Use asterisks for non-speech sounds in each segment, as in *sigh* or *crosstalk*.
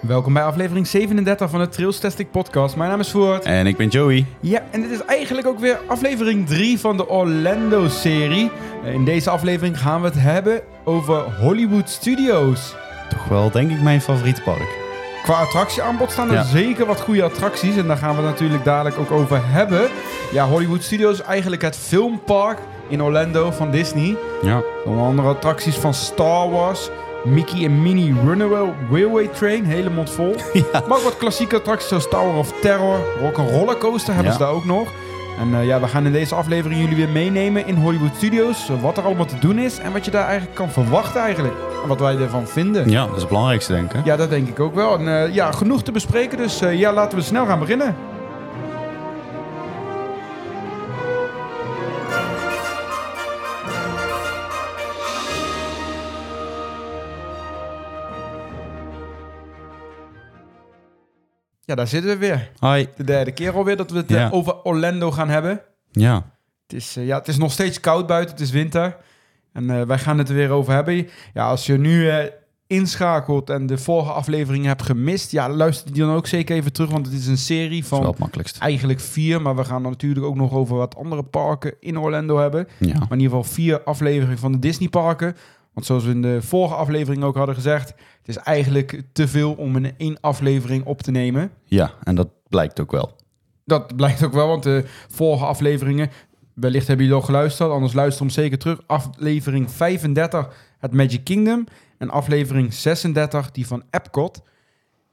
Welkom bij aflevering 37 van de Trails Testing Podcast. Mijn naam is Voort. En ik ben Joey. Ja, en dit is eigenlijk ook weer aflevering 3 van de Orlando-serie. In deze aflevering gaan we het hebben over Hollywood Studios. Toch wel, denk ik, mijn favoriete park. Qua attractieaanbod staan er Ja. zeker wat goede attracties. En daar gaan we het natuurlijk dadelijk ook over hebben. Ja, Hollywood Studios is eigenlijk het filmpark in Orlando van Disney. Ja. Onder andere attracties van Star Wars, Mickey en Minnie Runaway Railway Train, hele mond vol. *laughs* Ja. Maar ook wat klassieke attracties zoals Tower of Terror, Rock'n'Roller Coaster hebben Ja. ze daar ook nog. En eh, ja, we gaan in deze aflevering jullie weer meenemen in Hollywood Studios. Wat er allemaal te doen is en wat je daar eigenlijk kan verwachten eigenlijk. En wat wij ervan vinden. Ja, dat is het belangrijkste, denk ik. Ja, dat denk ik ook wel. En eh, ja, genoeg te bespreken, dus eh, ja, laten we snel gaan beginnen. Ja, daar zitten we weer. Hi. De derde keer alweer dat we het eh, Ja. over Orlando gaan hebben. Ja. Het is, eh, ja, het is nog steeds koud buiten, het is winter. En eh, wij gaan het er weer over hebben. Ja, als je nu inschakelt en de vorige aflevering hebt gemist, ja, luister die dan ook zeker even terug, want het is een serie wel van het makkelijkst. eigenlijk vier, maar we gaan dan natuurlijk ook nog over wat andere parken in Orlando hebben. Ja. Maar in ieder geval vier afleveringen van de Disney parken. Want zoals we in de vorige aflevering ook hadden gezegd, het is eigenlijk te veel om in één aflevering op te nemen. Ja, en dat blijkt ook wel. Dat blijkt ook wel, want de vorige afleveringen, wellicht hebben jullie al geluisterd, anders luister hem zeker terug. Aflevering 35, het Magic Kingdom. En aflevering 36, die van Epcot.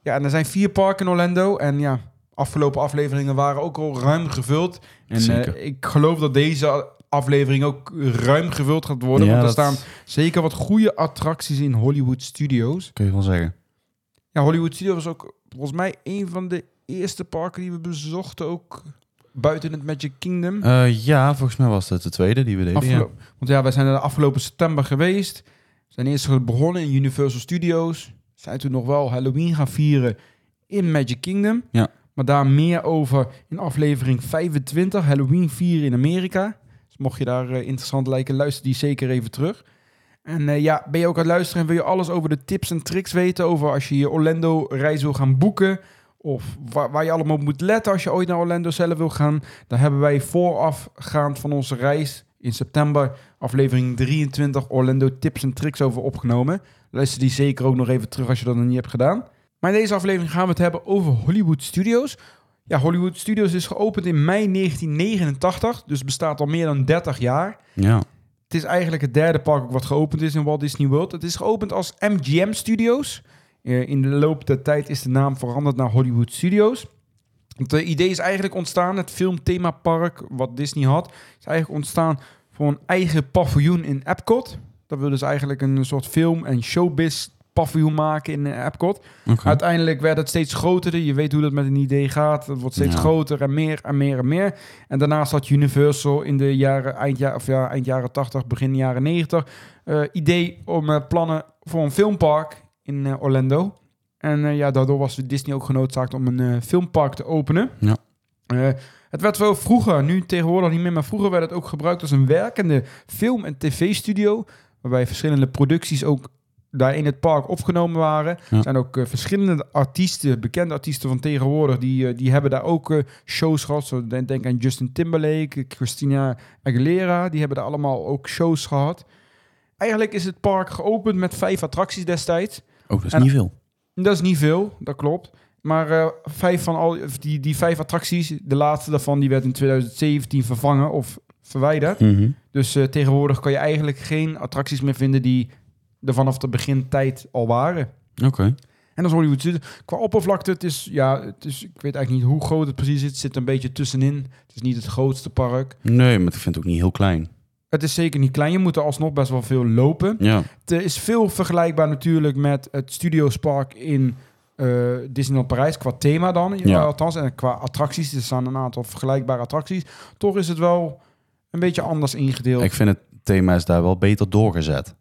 Ja, en er zijn vier parken in Orlando. En ja, afgelopen afleveringen waren ook al ruim gevuld. En Zeker. eh, ik geloof dat deze aflevering ook ruim gevuld gaat worden. Ja, want er staan zeker wat goede attracties in Hollywood Studios. Kun je wel zeggen. Ja, Hollywood Studios was ook volgens mij een van de eerste parken die we bezochten, ook buiten het Magic Kingdom. Eh, ja, volgens mij was dat de tweede die we deden. Ja. Want ja, wij zijn er de afgelopen september geweest. We zijn eerst begonnen in Universal Studios. Zijn toen nog wel Halloween gaan vieren in Magic Kingdom. Ja. Maar daar meer over in aflevering 25, Halloween vieren in Amerika. Mocht je daar eh, interessant lijken, luister die zeker even terug. En eh, ja, ben je ook aan het luisteren en wil je alles over de tips en tricks weten over als je je Orlando reis wil gaan boeken of waar, waar je allemaal op moet letten als je ooit naar Orlando zelf wil gaan, dan hebben wij voorafgaand van onze reis in september aflevering 23 Orlando tips en tricks over opgenomen. Luister die zeker ook nog even terug als je dat nog niet hebt gedaan. Maar in deze aflevering gaan we het hebben over Hollywood Studios. Ja, Hollywood Studios is geopend in mei 1989, dus bestaat al meer dan 30 jaar. Ja. Het is eigenlijk het derde park wat geopend is in Walt Disney World. Het is geopend als MGM Studios. Eh, in de loop der tijd is de naam veranderd naar Hollywood Studios. Het idee is eigenlijk ontstaan, het filmthemapark wat Disney had, is eigenlijk ontstaan voor een eigen paviljoen in Epcot. Dat wilden ze eigenlijk een soort film- en showbiz paviljoen maken in eh, Epcot. Oké. Uiteindelijk werd het steeds groter. Je weet hoe dat met een idee gaat. Het wordt steeds Ja. groter en meer en meer en meer. En daarnaast had Universal in de jaren, eind, ja, of ja, eind jaren 80, begin jaren 90... eh, idee om eh, plannen voor een filmpark in Orlando. En ja, daardoor was Disney ook genoodzaakt om een filmpark te openen. Ja. Het werd wel vroeger, nu tegenwoordig niet meer, maar vroeger werd het ook gebruikt als een werkende film- en tv-studio. Waarbij verschillende producties ook daar in het park opgenomen waren. Ja. Er zijn ook eh, verschillende artiesten, bekende artiesten van tegenwoordig, die, eh, die hebben daar ook eh, shows gehad. Zo, denk, denk aan Justin Timberlake, Christina Aguilera, die hebben daar allemaal ook shows gehad. Eigenlijk is het park geopend met vijf attracties destijds. Oh, dat is En- niet veel. Dat is niet veel, dat klopt. Maar vijf van al die, die vijf attracties, de laatste daarvan, die werd in 2017 vervangen of verwijderd. Mhm. Dus tegenwoordig kan je eigenlijk geen attracties meer vinden die er vanaf de begintijd al waren. Oké. En dat is Hollywood Studios. Qua oppervlakte, het is, ja, het is, ik weet eigenlijk niet hoe groot het precies is. Het zit een beetje tussenin. Het is niet het grootste park. Nee, maar ik vind het ook niet heel klein. Het is zeker niet klein. Je moet er alsnog best wel veel lopen. Ja. Het is veel vergelijkbaar natuurlijk met het Studios Park in eh, Disneyland Parijs. Qua thema dan, Ja. althans. En qua attracties. Er staan een aantal vergelijkbare attracties. Toch is het wel een beetje anders ingedeeld. Ik vind het thema is daar wel beter doorgezet.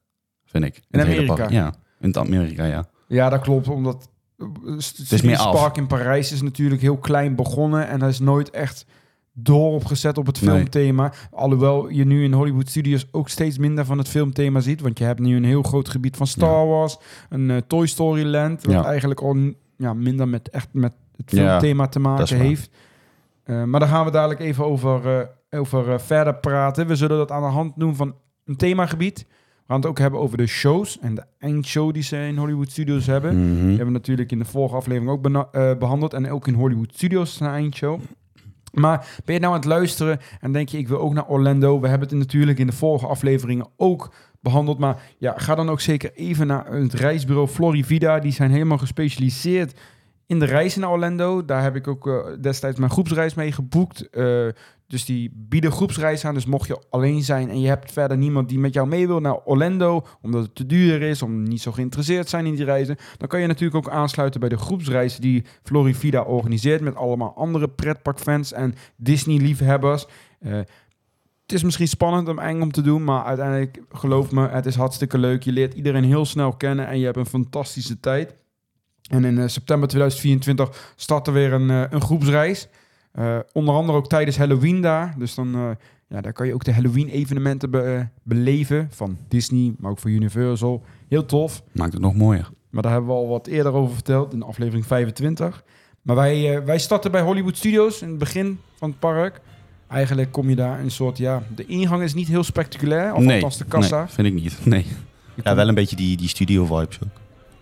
Vind ik. In Amerika? Ja, in het Amerika, ja. Ja, dat klopt. Omdat eh, het is meer. Park in Parijs is natuurlijk heel klein begonnen. En hij is nooit echt door opgezet op het Nee. filmthema. Alhoewel je nu in Hollywood Studios ook steeds minder van het filmthema ziet. Want je hebt nu een heel groot gebied van Star Wars. Een eh, Toy Story Land. Wat Ja. eigenlijk al ja, minder met, echt met het Ja, filmthema te maken heeft. Eh, maar daar gaan we dadelijk even over, over verder praten. We zullen dat aan de hand doen van een themagebied. Gaan het ook hebben over de shows en de eindshow die ze in Hollywood Studios hebben. Mhm. Die hebben we natuurlijk in de vorige aflevering ook eh, behandeld. En ook in Hollywood Studios is een eindshow. Maar ben je nou aan het luisteren en denk je, ik wil ook naar Orlando? We hebben het natuurlijk in de vorige afleveringen ook behandeld. Maar ja, ga dan ook zeker even naar het reisbureau Florivida. Die zijn helemaal gespecialiseerd in de reizen naar Orlando. Daar heb ik ook eh, destijds mijn groepsreis mee geboekt. Eh, dus die bieden groepsreis aan. Dus mocht je alleen zijn en je hebt verder niemand die met jou mee wil naar Orlando, omdat het te duur is, om niet zo geïnteresseerd zijn in die reizen, dan kan je natuurlijk ook aansluiten bij de groepsreis die Florivida organiseert met allemaal andere pretparkfans en Disney-liefhebbers. Eh, het is misschien spannend om eng om te doen, maar uiteindelijk, geloof me, het is hartstikke leuk. Je leert iedereen heel snel kennen en je hebt een fantastische tijd. En in eh, september 2024 start er weer een, eh, een groepsreis. Eh, onder andere ook tijdens Halloween daar. Dus dan ja, daar kan je ook de Halloween-evenementen be- beleven. Van Disney, maar ook van Universal. Heel tof. Maakt het nog mooier. Maar daar hebben we al wat eerder over verteld in aflevering 25. Maar wij, wij starten bij Hollywood Studios in het begin van het park. Eigenlijk kom je daar een soort, ja, de ingang is niet heel spectaculair. Of nee, althans de kassa. nee, vind ik niet. Nee. Ja, wel een beetje die, die studio vibes ook.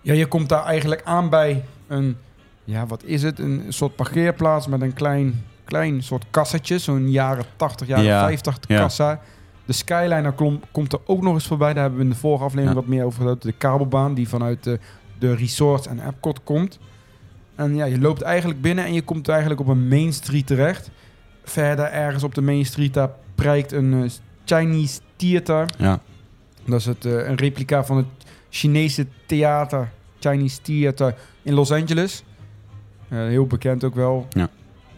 Ja, je komt daar eigenlijk aan bij een, ja, wat is het? Een soort parkeerplaats met een klein, klein soort kassatje. Zo'n jaren 80, jaren Ja, 50 ja. kassa. De Skyliner klom- komt er ook nog eens voorbij. Daar hebben we in de vorige aflevering Ja. wat meer over gehad. De kabelbaan die vanuit de, de resorts en Epcot komt. En ja, je loopt eigenlijk binnen en je komt eigenlijk op een Main Street terecht. Verder ergens op de Main Street, daar prijkt een eh, Chinese Theater. Ja. Dat is het, eh, een replica van het Chinese theater, Chinese Theater in Los Angeles. Eh, heel bekend ook wel. Ja.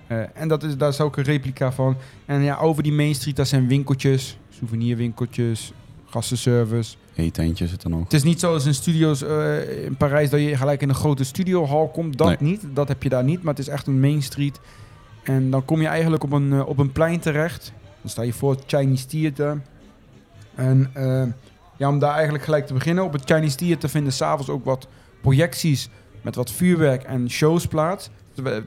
Eh, en dat is, daar is ook een replica van. En ja, over die Main Street, daar zijn winkeltjes, souvenirwinkeltjes, gastenservice. Eetentje zit er nog. Het is niet zoals in studio's eh, in Parijs dat je gelijk in een grote studiohal komt. Dat Nee. niet, dat heb je daar niet. Maar het is echt een Main Street. En dan kom je eigenlijk op een, op een plein terecht. Dan sta je voor het Chinese Theater. En ja, om daar eigenlijk gelijk te beginnen. Op het Chinese Theater vinden s'avonds ook wat projecties met wat vuurwerk en shows plaats.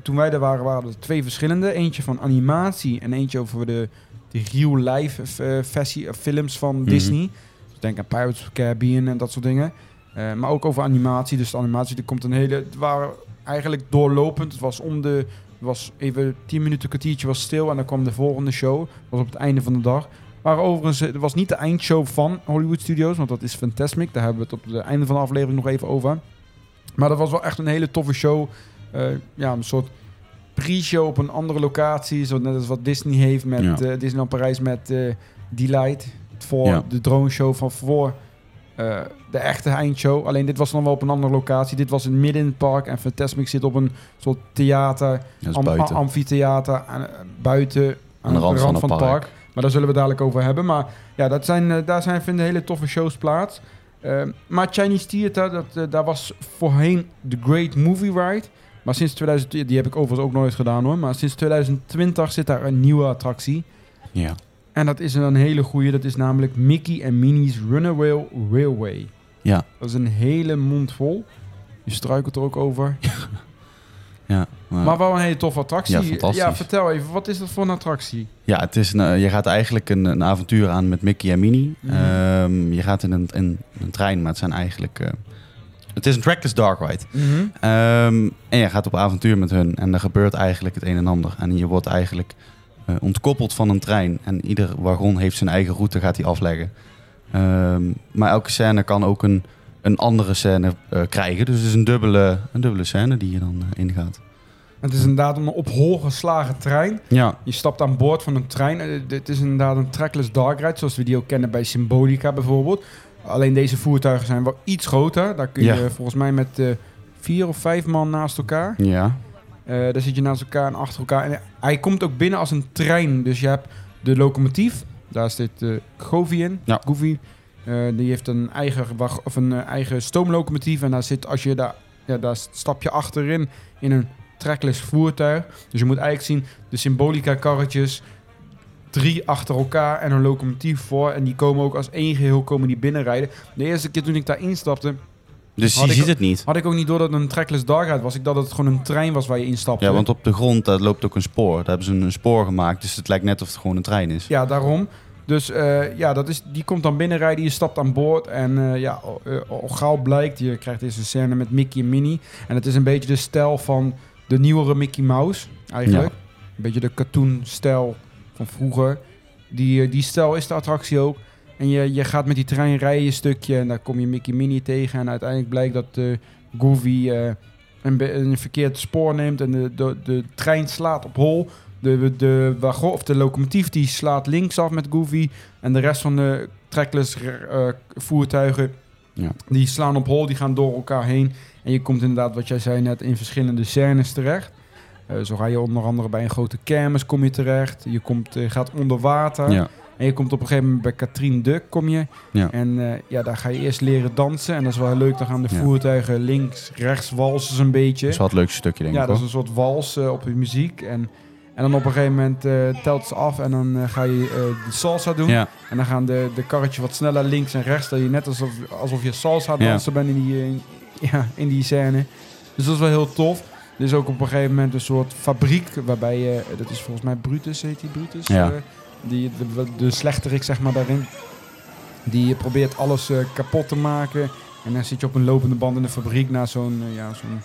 Toen wij- er waren, waren er twee verschillende. Eentje van animatie en eentje over de, de real life eh, versie of films van Mhm. Disney. Dus denk aan Pirates of the Caribbean en dat soort dingen. Eh, maar ook over animatie. Dus de animatie, er komt een hele... Het waren eigenlijk doorlopend. Het was om de... Het was even tien minuten, een kwartiertje was stil. En dan kwam de volgende show. Dat was op het einde van de dag. Maar overigens, het was niet de eindshow van Hollywood Studios. Want dat is Fantasmic. Daar hebben we het op het einde van de aflevering nog even over. Maar dat was wel echt een hele toffe show. Eh, ja, een soort pre-show op een andere locatie. Zo net als wat Disney heeft met Ja. eh, Disneyland Parijs met eh Delight. Voor Ja. de drone show van voor eh, de echte eindshow. Alleen dit was dan wel op een andere locatie. Dit was in midden in het park. En Fantasmic zit op een soort theater, am- buiten. amfitheater aan, eh, buiten aan, de rand van het het park. park. Maar daar zullen we dadelijk over hebben. Maar ja, dat zijn, eh, daar zijn vinden hele toffe shows plaats. Eh, maar Chinese Theater, dat, eh, daar was voorheen The Great Movie Ride. Maar sinds 2000, die heb ik overigens ook nooit gedaan hoor. Maar sinds 2020 zit daar een nieuwe attractie. Ja. En dat is een hele goeie. Dat is namelijk Mickey en Minnie's Runaway Railway. Ja. Dat is een hele mond vol. Je struikelt er ook over. *laughs* Ja. Maar, Maar wel een hele toffe attractie. Ja, vertel even, wat is dat voor een attractie? ja, het is een, eh, je gaat eigenlijk een, een avontuur aan met Mickey en Minnie. Mhm. Ehm, je gaat in een, in een trein, maar het zijn eigenlijk... eh, het is een trackless dark ride. Mhm. Ehm, en je gaat op avontuur met hun en er gebeurt eigenlijk het een en ander. En je wordt eigenlijk eh, ontkoppeld van een trein. En ieder wagon heeft zijn eigen route, gaat hij afleggen. Ehm, maar elke scène kan ook een, een andere scène eh, krijgen. Dus het is een dubbele, een dubbele scène die je dan eh, ingaat. Het is inderdaad een op hol geslagen trein. Ja, Je stapt aan boord van een trein. Eh, Het is inderdaad een trackless dark ride, zoals we die ook kennen bij Symbolica bijvoorbeeld. Alleen deze voertuigen zijn wel iets groter. Daar kun je Ja. volgens mij met eh, vier of vijf man naast elkaar. ja, Eh, daar zit je naast elkaar en achter elkaar. En hij komt ook binnen als een trein. Dus je hebt de locomotief. Daar zit uh, Govi in. Ja. Goofy. Eh, die heeft een eigen, wag- of een eh, eigen stoomlocomotief. En daar zit, als je daar, ja, daar stap je achterin in een trackless voertuig. Dus je moet eigenlijk zien de symbolica karretjes, drie achter elkaar en een locomotief voor. En die komen ook als één geheel komen die binnenrijden. De eerste keer toen ik daar instapte, Dus Had je ik ziet het niet. had ik ook niet door dat het een trackless dark ride was. Ik dacht dat het gewoon een trein was waar je instapte. Ja, want op de grond daar loopt ook een spoor. Daar hebben ze een spoor gemaakt, dus het lijkt net of het gewoon een trein is. Ja, daarom. Dus eh, ja, dat is, die komt dan binnenrijden, je stapt aan boord. En eh, ja, al, eh, al gauw blijkt, je krijgt deze scène met Mickey en Minnie. En het is een beetje de stijl van de nieuwere Mickey Mouse, eigenlijk. Een beetje de cartoon-stijl van vroeger. Die, die stijl is de attractie ook. En je, je gaat met die trein rijden een stukje en daar kom je Mickey Minnie tegen. En uiteindelijk blijkt dat eh Goofy een, een verkeerd spoor neemt en de, de, de trein slaat op hol. De, de, wagon, of de locomotief die slaat linksaf met Goofy. En de rest van de trackless eh, voertuigen Ja. die slaan op hol, die gaan door elkaar heen. En je komt inderdaad, wat jij zei net, in verschillende scènes terecht. Eh, zo ga je onder andere bij een grote kermis kom je terecht. Je komt, eh, gaat onder water. Ja. En je komt op een gegeven moment bij Katrien Duk kom je. Ja. En ja, daar ga je eerst leren dansen. En dat is wel heel leuk. Dan gaan de Ja. voertuigen links, rechts walsen een beetje. Dat is wel het leukste stukje, denk Ja, ik. dat is een soort wals op je muziek. En, en dan op een gegeven moment eh, telt ze af en dan eh, ga je eh, de salsa doen. Ja, En dan gaan de, de karretje wat sneller links en rechts. Dat je net alsof, alsof je salsa Ja. dansen bent in die, in, *laughs* ja, in die scène. Dus dat is wel heel tof. Er is ook op een gegeven moment een soort fabriek waarbij je, dat is volgens mij Brutus, heet die Brutus? Ja. die, de, de slechterik zeg maar daarin. Die probeert alles kapot te maken. En dan zit je op een lopende band in de fabriek naar zo'n ja, zo'n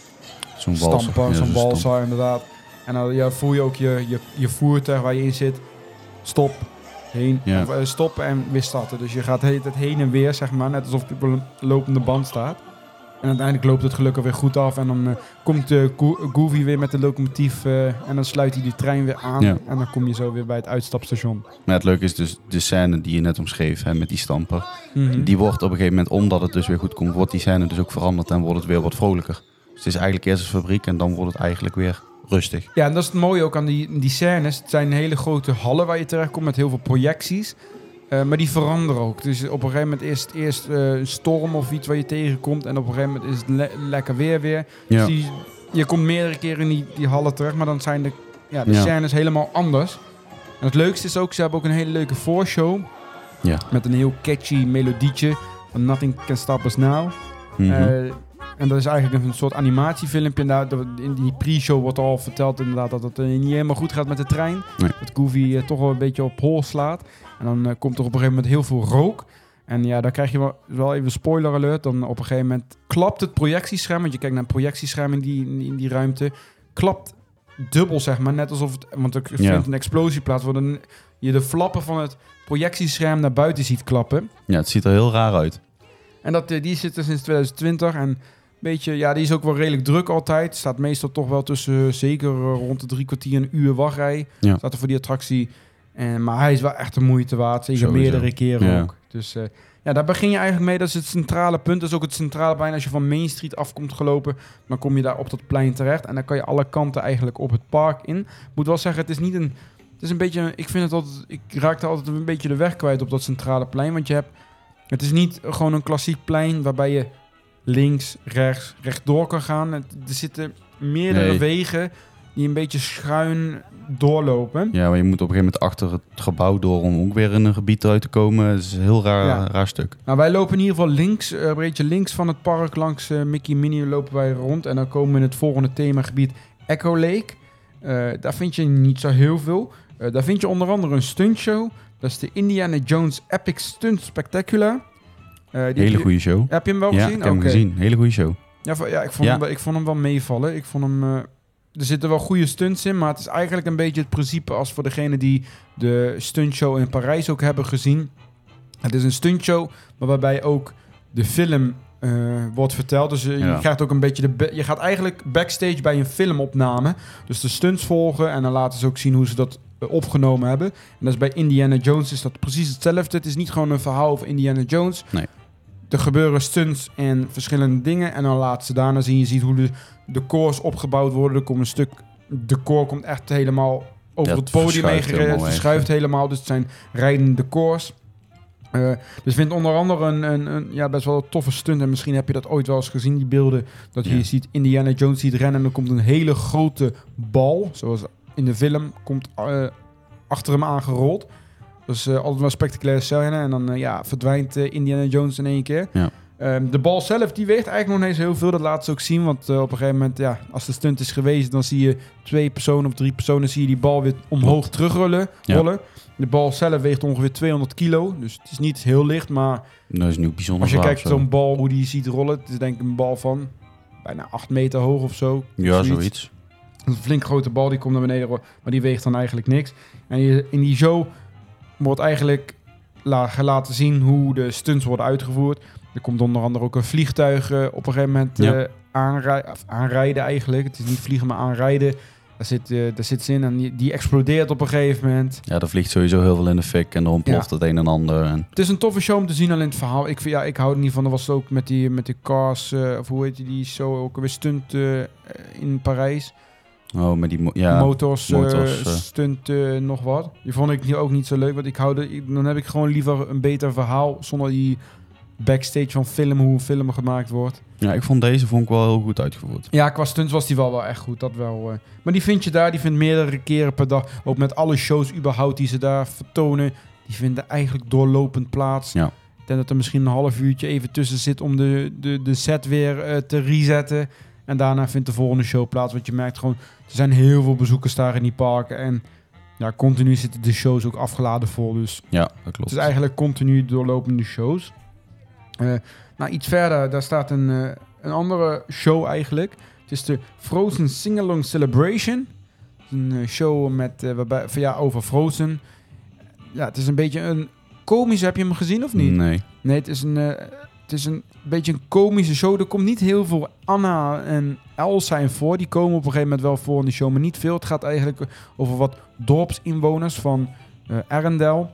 Ja, zo'n balsa inderdaad. En dan ja, voel je ook je, je, je voertuig waar je in zit. Stop, heen, Ja. of, eh, stop en weer starten. Dus je gaat de hele tijd heen en weer, zeg maar. Net alsof je op een lopende band staat. En uiteindelijk loopt het gelukkig weer goed af. En dan eh, komt Go- Goofy weer met de locomotief. eh, en dan sluit hij die trein weer aan. Ja. En dan kom je zo weer bij het uitstapstation. Maar het leuke is dus de scène die je net omschreef hè, met die stamper. Mhm. Die wordt op een gegeven moment, omdat het dus weer goed komt, wordt die scène dus ook veranderd en wordt het weer wat vrolijker. Dus het is eigenlijk eerst een fabriek en dan wordt het eigenlijk weer rustig. Ja, en dat is het mooie ook aan die, die scènes. Het zijn hele grote hallen waar je terechtkomt met heel veel projecties. Eh, maar die veranderen ook. Dus op een gegeven moment is het eerst eh, een storm of iets waar je tegenkomt. En op een gegeven moment is het le- lekker weer weer. Ja. Dus die, je komt meerdere keren in die, die hallen terecht. Maar dan zijn de, ja, de Ja. scènes helemaal anders. En het leukste is ook, ze hebben ook een hele leuke voorshow. Ja. Met een heel catchy melodietje van Nothing Can Stop Us Now. Mhm. Eh, en dat is eigenlijk een soort animatiefilmpje. Daar, in die pre-show wordt al verteld inderdaad dat het eh, niet helemaal goed gaat met de trein. Nee. Dat Goofy eh, toch wel een beetje op hol slaat. En dan eh, komt er op een gegeven moment heel veel rook. En ja, dan krijg je wel, wel even spoiler alert. Dan op een gegeven moment klapt het projectiescherm. Want je kijkt naar een projectiescherm in die, in die ruimte. Klapt dubbel, zeg maar. Net alsof het... Want er vindt Ja. een explosie plaats. Een- je de flappen van het projectiescherm naar buiten ziet klappen. ja, het ziet er heel raar uit. En dat, die zit er sinds 2020. En beetje, ja, die is ook wel redelijk druk altijd. Staat meestal toch wel tussen, eh, zeker eh, rond de drie kwartier een uur wachtrij. Ja. Staat er voor die attractie. En, maar hij is wel echt de moeite waard. Zeker Sowieso. meerdere keren Ja. ook. Dus eh, ja, daar begin je eigenlijk mee. Dat is het centrale punt. Dat is ook het centrale plein. Als je van Main Street afkomt gelopen, dan kom je daar op dat plein terecht. En dan kan je alle kanten eigenlijk op het park in. Ik moet wel zeggen, het is niet een... Het is een beetje... Ik vind het altijd... Ik raakte altijd een beetje de weg kwijt op dat centrale plein. Want je hebt... Het is niet gewoon een klassiek plein waarbij je links, rechts, rechtdoor kan gaan. Het- er zitten meerdere Nee. wegen die een beetje schuin doorlopen. Ja, maar je moet op een gegeven moment achter het gebouw door om ook weer in een gebied uit te komen. Het is een heel raar, Ja. raar stuk. Nou, wij lopen in ieder geval links, eh, een beetje links van het park, langs eh, Mickey Minnie lopen wij rond. En dan komen we in het volgende themagebied Echo Lake. Eh, daar vind je niet zo heel veel. Daar vind je onder andere een stuntshow. Dat is de Indiana Jones Epic Stunt Spectacular. Eh, Hele goede show. Heb je hem wel Ja, gezien? ik heb hem gezien. Hele goede show. Ja, ja, ik, vond Ja. Hem, wel- ik vond hem wel meevallen. Ik vond hem... eh, er zitten wel goede stunts in, maar het is eigenlijk een beetje het principe als voor degene die de stuntshow in Parijs ook hebben gezien. Het is een stuntshow, maar waarbij ook de film eh, wordt verteld. Dus Ja. je krijgt ook een beetje de... Je gaat eigenlijk backstage bij een filmopname. Dus de stunts volgen en dan laten ze ook zien hoe ze dat opgenomen hebben. En dat is bij Indiana Jones is dat precies hetzelfde. Het is niet gewoon een verhaal over Indiana Jones. Nee. Er gebeuren stunts en verschillende dingen. En dan laten ze daarna zien. Je ziet hoe de decors opgebouwd worden. Er komt een stuk... Decor komt echt helemaal over Dat het podium heen gereden. Het verschuift helemaal. Dus het zijn rijdende decors. Eh, dus vindt onder andere een, een, een ja, best wel een toffe stunt. En misschien heb je dat ooit wel eens gezien, die beelden. Dat je Ja. ziet Indiana Jones ziet rennen en er komt een hele grote bal. Zoals in de film, komt eh, achter hem aangerold. Dus eh, altijd wel spectaculaire scène. En dan eh, ja, verdwijnt Indiana Jones in één keer. Ja. Ehm, de bal zelf, die weegt eigenlijk nog niet eens heel veel. Dat laat ze ook zien. Want op een gegeven moment, ja, als de stunt is geweest... dan zie je twee personen of drie personen... zie je die bal weer omhoog terugrollen. Ja. Rollen. De bal zelf weegt ongeveer 200 kilo. Dus het is niet heel licht, maar Dat is nu bijzonder als je kijkt zo. zo'n bal, hoe die ziet rollen... het is denk ik een bal van bijna 8 meter hoog of zo. Ja, zoiets. Een flink grote bal, die komt naar beneden, maar die weegt dan eigenlijk niks. En in die show wordt eigenlijk la, laten zien hoe de stunts worden uitgevoerd. Er komt onder andere ook een vliegtuig eh, op een gegeven moment Ja. eh, aanrij- aanrijden eigenlijk. Het is niet vliegen, maar aanrijden. Daar zit, eh, daar zit ze in en die, die explodeert op een gegeven moment. Ja, er vliegt sowieso heel veel in de fik en er ontploft het een en ander. En, Het is een toffe show om te zien, alleen het verhaal. Ik, vind, ja, ik hou er niet van. Er was ook met die, met die cars, of hoe heet die, die show ook weer stunt in Parijs. Oh, met die... mo- Ja, motors, eh, motors, eh. stunt, nog wat. Die vond ik nu ook niet zo leuk, want ik hou ik- dan heb ik gewoon liever een beter verhaal zonder die backstage van film, hoe een film gemaakt wordt. ja, ik vond deze vond ik wel heel goed uitgevoerd. Ja, qua stunts was die wel, wel echt goed, dat wel. eh. Maar die vind je daar, die vindt meerdere keren per dag, ook met alle shows überhaupt die ze daar vertonen, die vinden eigenlijk doorlopend plaats. Ja. Ik denk dat er misschien een half uurtje even tussen zit om de, de, de set weer te resetten. En daarna vindt de volgende show plaats. Want je merkt gewoon, er zijn heel veel bezoekers daar in die parken. En ja, continu zitten de shows ook afgeladen vol. Dus Ja, dat het klopt. is eigenlijk continu doorlopende shows. Eh, nou, iets verder, daar staat een, eh, een andere show eigenlijk. Het is de Frozen Singalong Celebration. Het Een eh, show met, eh, waarbij, van, ja, over Frozen. Ja, het is een beetje een komische. Heb je hem gezien of niet? Nee. Nee, het is een, het is een beetje een komische show. Er komt niet heel veel Anna en Elsa in voor. Die komen op een gegeven moment wel voor in de show, maar niet veel. Het gaat eigenlijk over wat dorpsinwoners van eh Arendelle.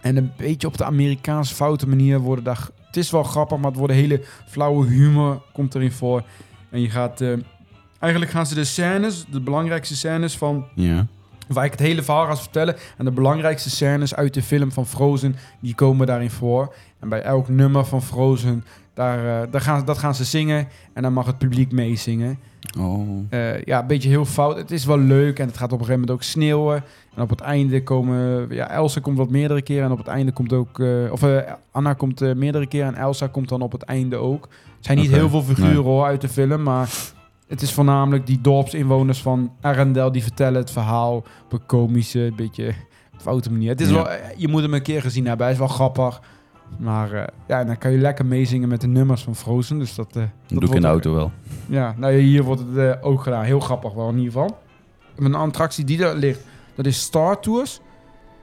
En een beetje op de Amerikaanse foute manier worden daar... Het is wel grappig, maar het wordt hele flauwe humor komt erin voor. En je gaat... eh, eigenlijk gaan ze de scènes, de belangrijkste scènes van Ja. Waar ik het hele verhaal ga vertellen. En de belangrijkste scènes uit de film van Frozen, die komen daarin voor. En bij elk nummer van Frozen, daar, eh, daar gaan, dat gaan ze zingen. En dan mag het publiek meezingen. Oh. Eh, ja, een beetje heel fout. Het is wel leuk en het gaat op een gegeven moment ook sneeuwen. En op het einde komen... Ja, Elsa komt wat meerdere keren. En op het einde komt ook... eh, of Anna komt meerdere keren en Elsa komt dan op het einde ook. Het zijn niet heel veel figuren nee. hoor, uit de film, maar... Het is voornamelijk die dorpsinwoners van Arendelle die vertellen het verhaal op een komische, beetje foute manier. Het is Ja. wel, eh, je moet hem een keer gezien hebben. Hij is wel grappig. Maar eh, ja, dan kan je lekker meezingen met de nummers van Frozen. Dus dat, eh, Dat doe ik in de ook- auto wel. ja, nou hier wordt het ook gedaan. Heel grappig wel in ieder geval. Een attractie die daar ligt, dat is Star Tours.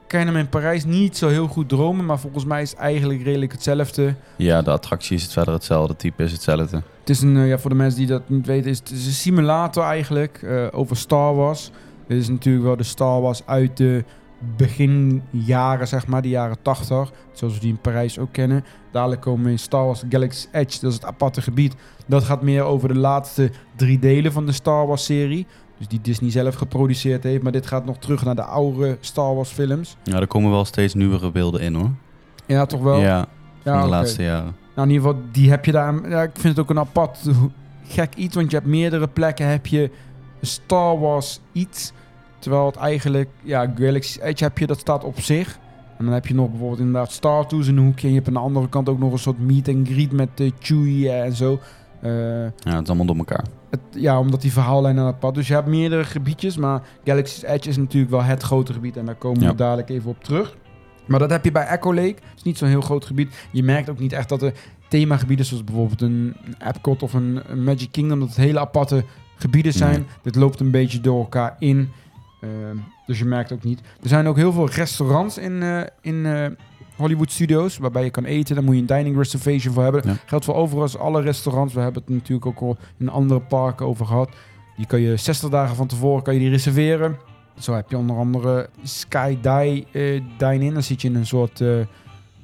Kan je hem in Parijs niet zo heel goed dromen, maar volgens mij is het eigenlijk redelijk hetzelfde. Ja, de attractie is het verder hetzelfde. type is hetzelfde. Het is een, eh, ja, voor de mensen die dat niet weten, is het is een simulator eigenlijk eh, over Star Wars. Dit is natuurlijk wel de Star Wars uit de beginjaren, zeg maar, de jaren 80. Zoals we die in Parijs ook kennen. Dadelijk komen we in Star Wars Galaxy Edge, dat is het aparte gebied. Dat gaat meer over de laatste drie delen van de Star Wars serie. Dus die Disney zelf geproduceerd heeft. Maar dit gaat nog terug naar de oude Star Wars films. Ja, er komen wel steeds nieuwere beelden in hoor. Ja, toch wel? Ja, van de oké. laatste jaren. Nou, in ieder geval, die heb je daar. Ja, ik vind het ook een apart gek iets, want je hebt meerdere plekken heb je Star Wars iets, terwijl het eigenlijk ja Galaxy Edge heb je dat staat op zich. En dan heb je nog bijvoorbeeld inderdaad Star Tours in een hoekje. En je hebt aan de andere kant ook nog een soort meet and greet met eh, Chewie eh, en zo. Eh, Ja, het is allemaal door elkaar. het, ja, omdat die verhaallijnen aan het pad. Dus je hebt meerdere gebiedjes, maar Galaxy's Edge is natuurlijk wel het grote gebied. En daar komen Ja. we dadelijk even op terug. Maar dat heb je bij Echo Lake. Het is niet zo'n heel groot gebied. Je merkt ook niet echt dat er themagebieden, zoals bijvoorbeeld een, Epcot of een, Magic Kingdom, dat het hele aparte gebieden zijn. Nee. Dit loopt een beetje door elkaar in. Ehm, dus je merkt ook niet. Er zijn ook heel veel restaurants in, eh, in eh, Hollywood Studios, waarbij je kan eten. Daar moet je een dining reservation voor hebben. Ja. Geldt voor overigens alle restaurants. We hebben het natuurlijk ook al in andere parken over gehad. Die kan je 60 dagen van tevoren kan je die reserveren. Zo heb je onder andere Sky Die, eh, Dine-In. Dan zit je in een soort, eh,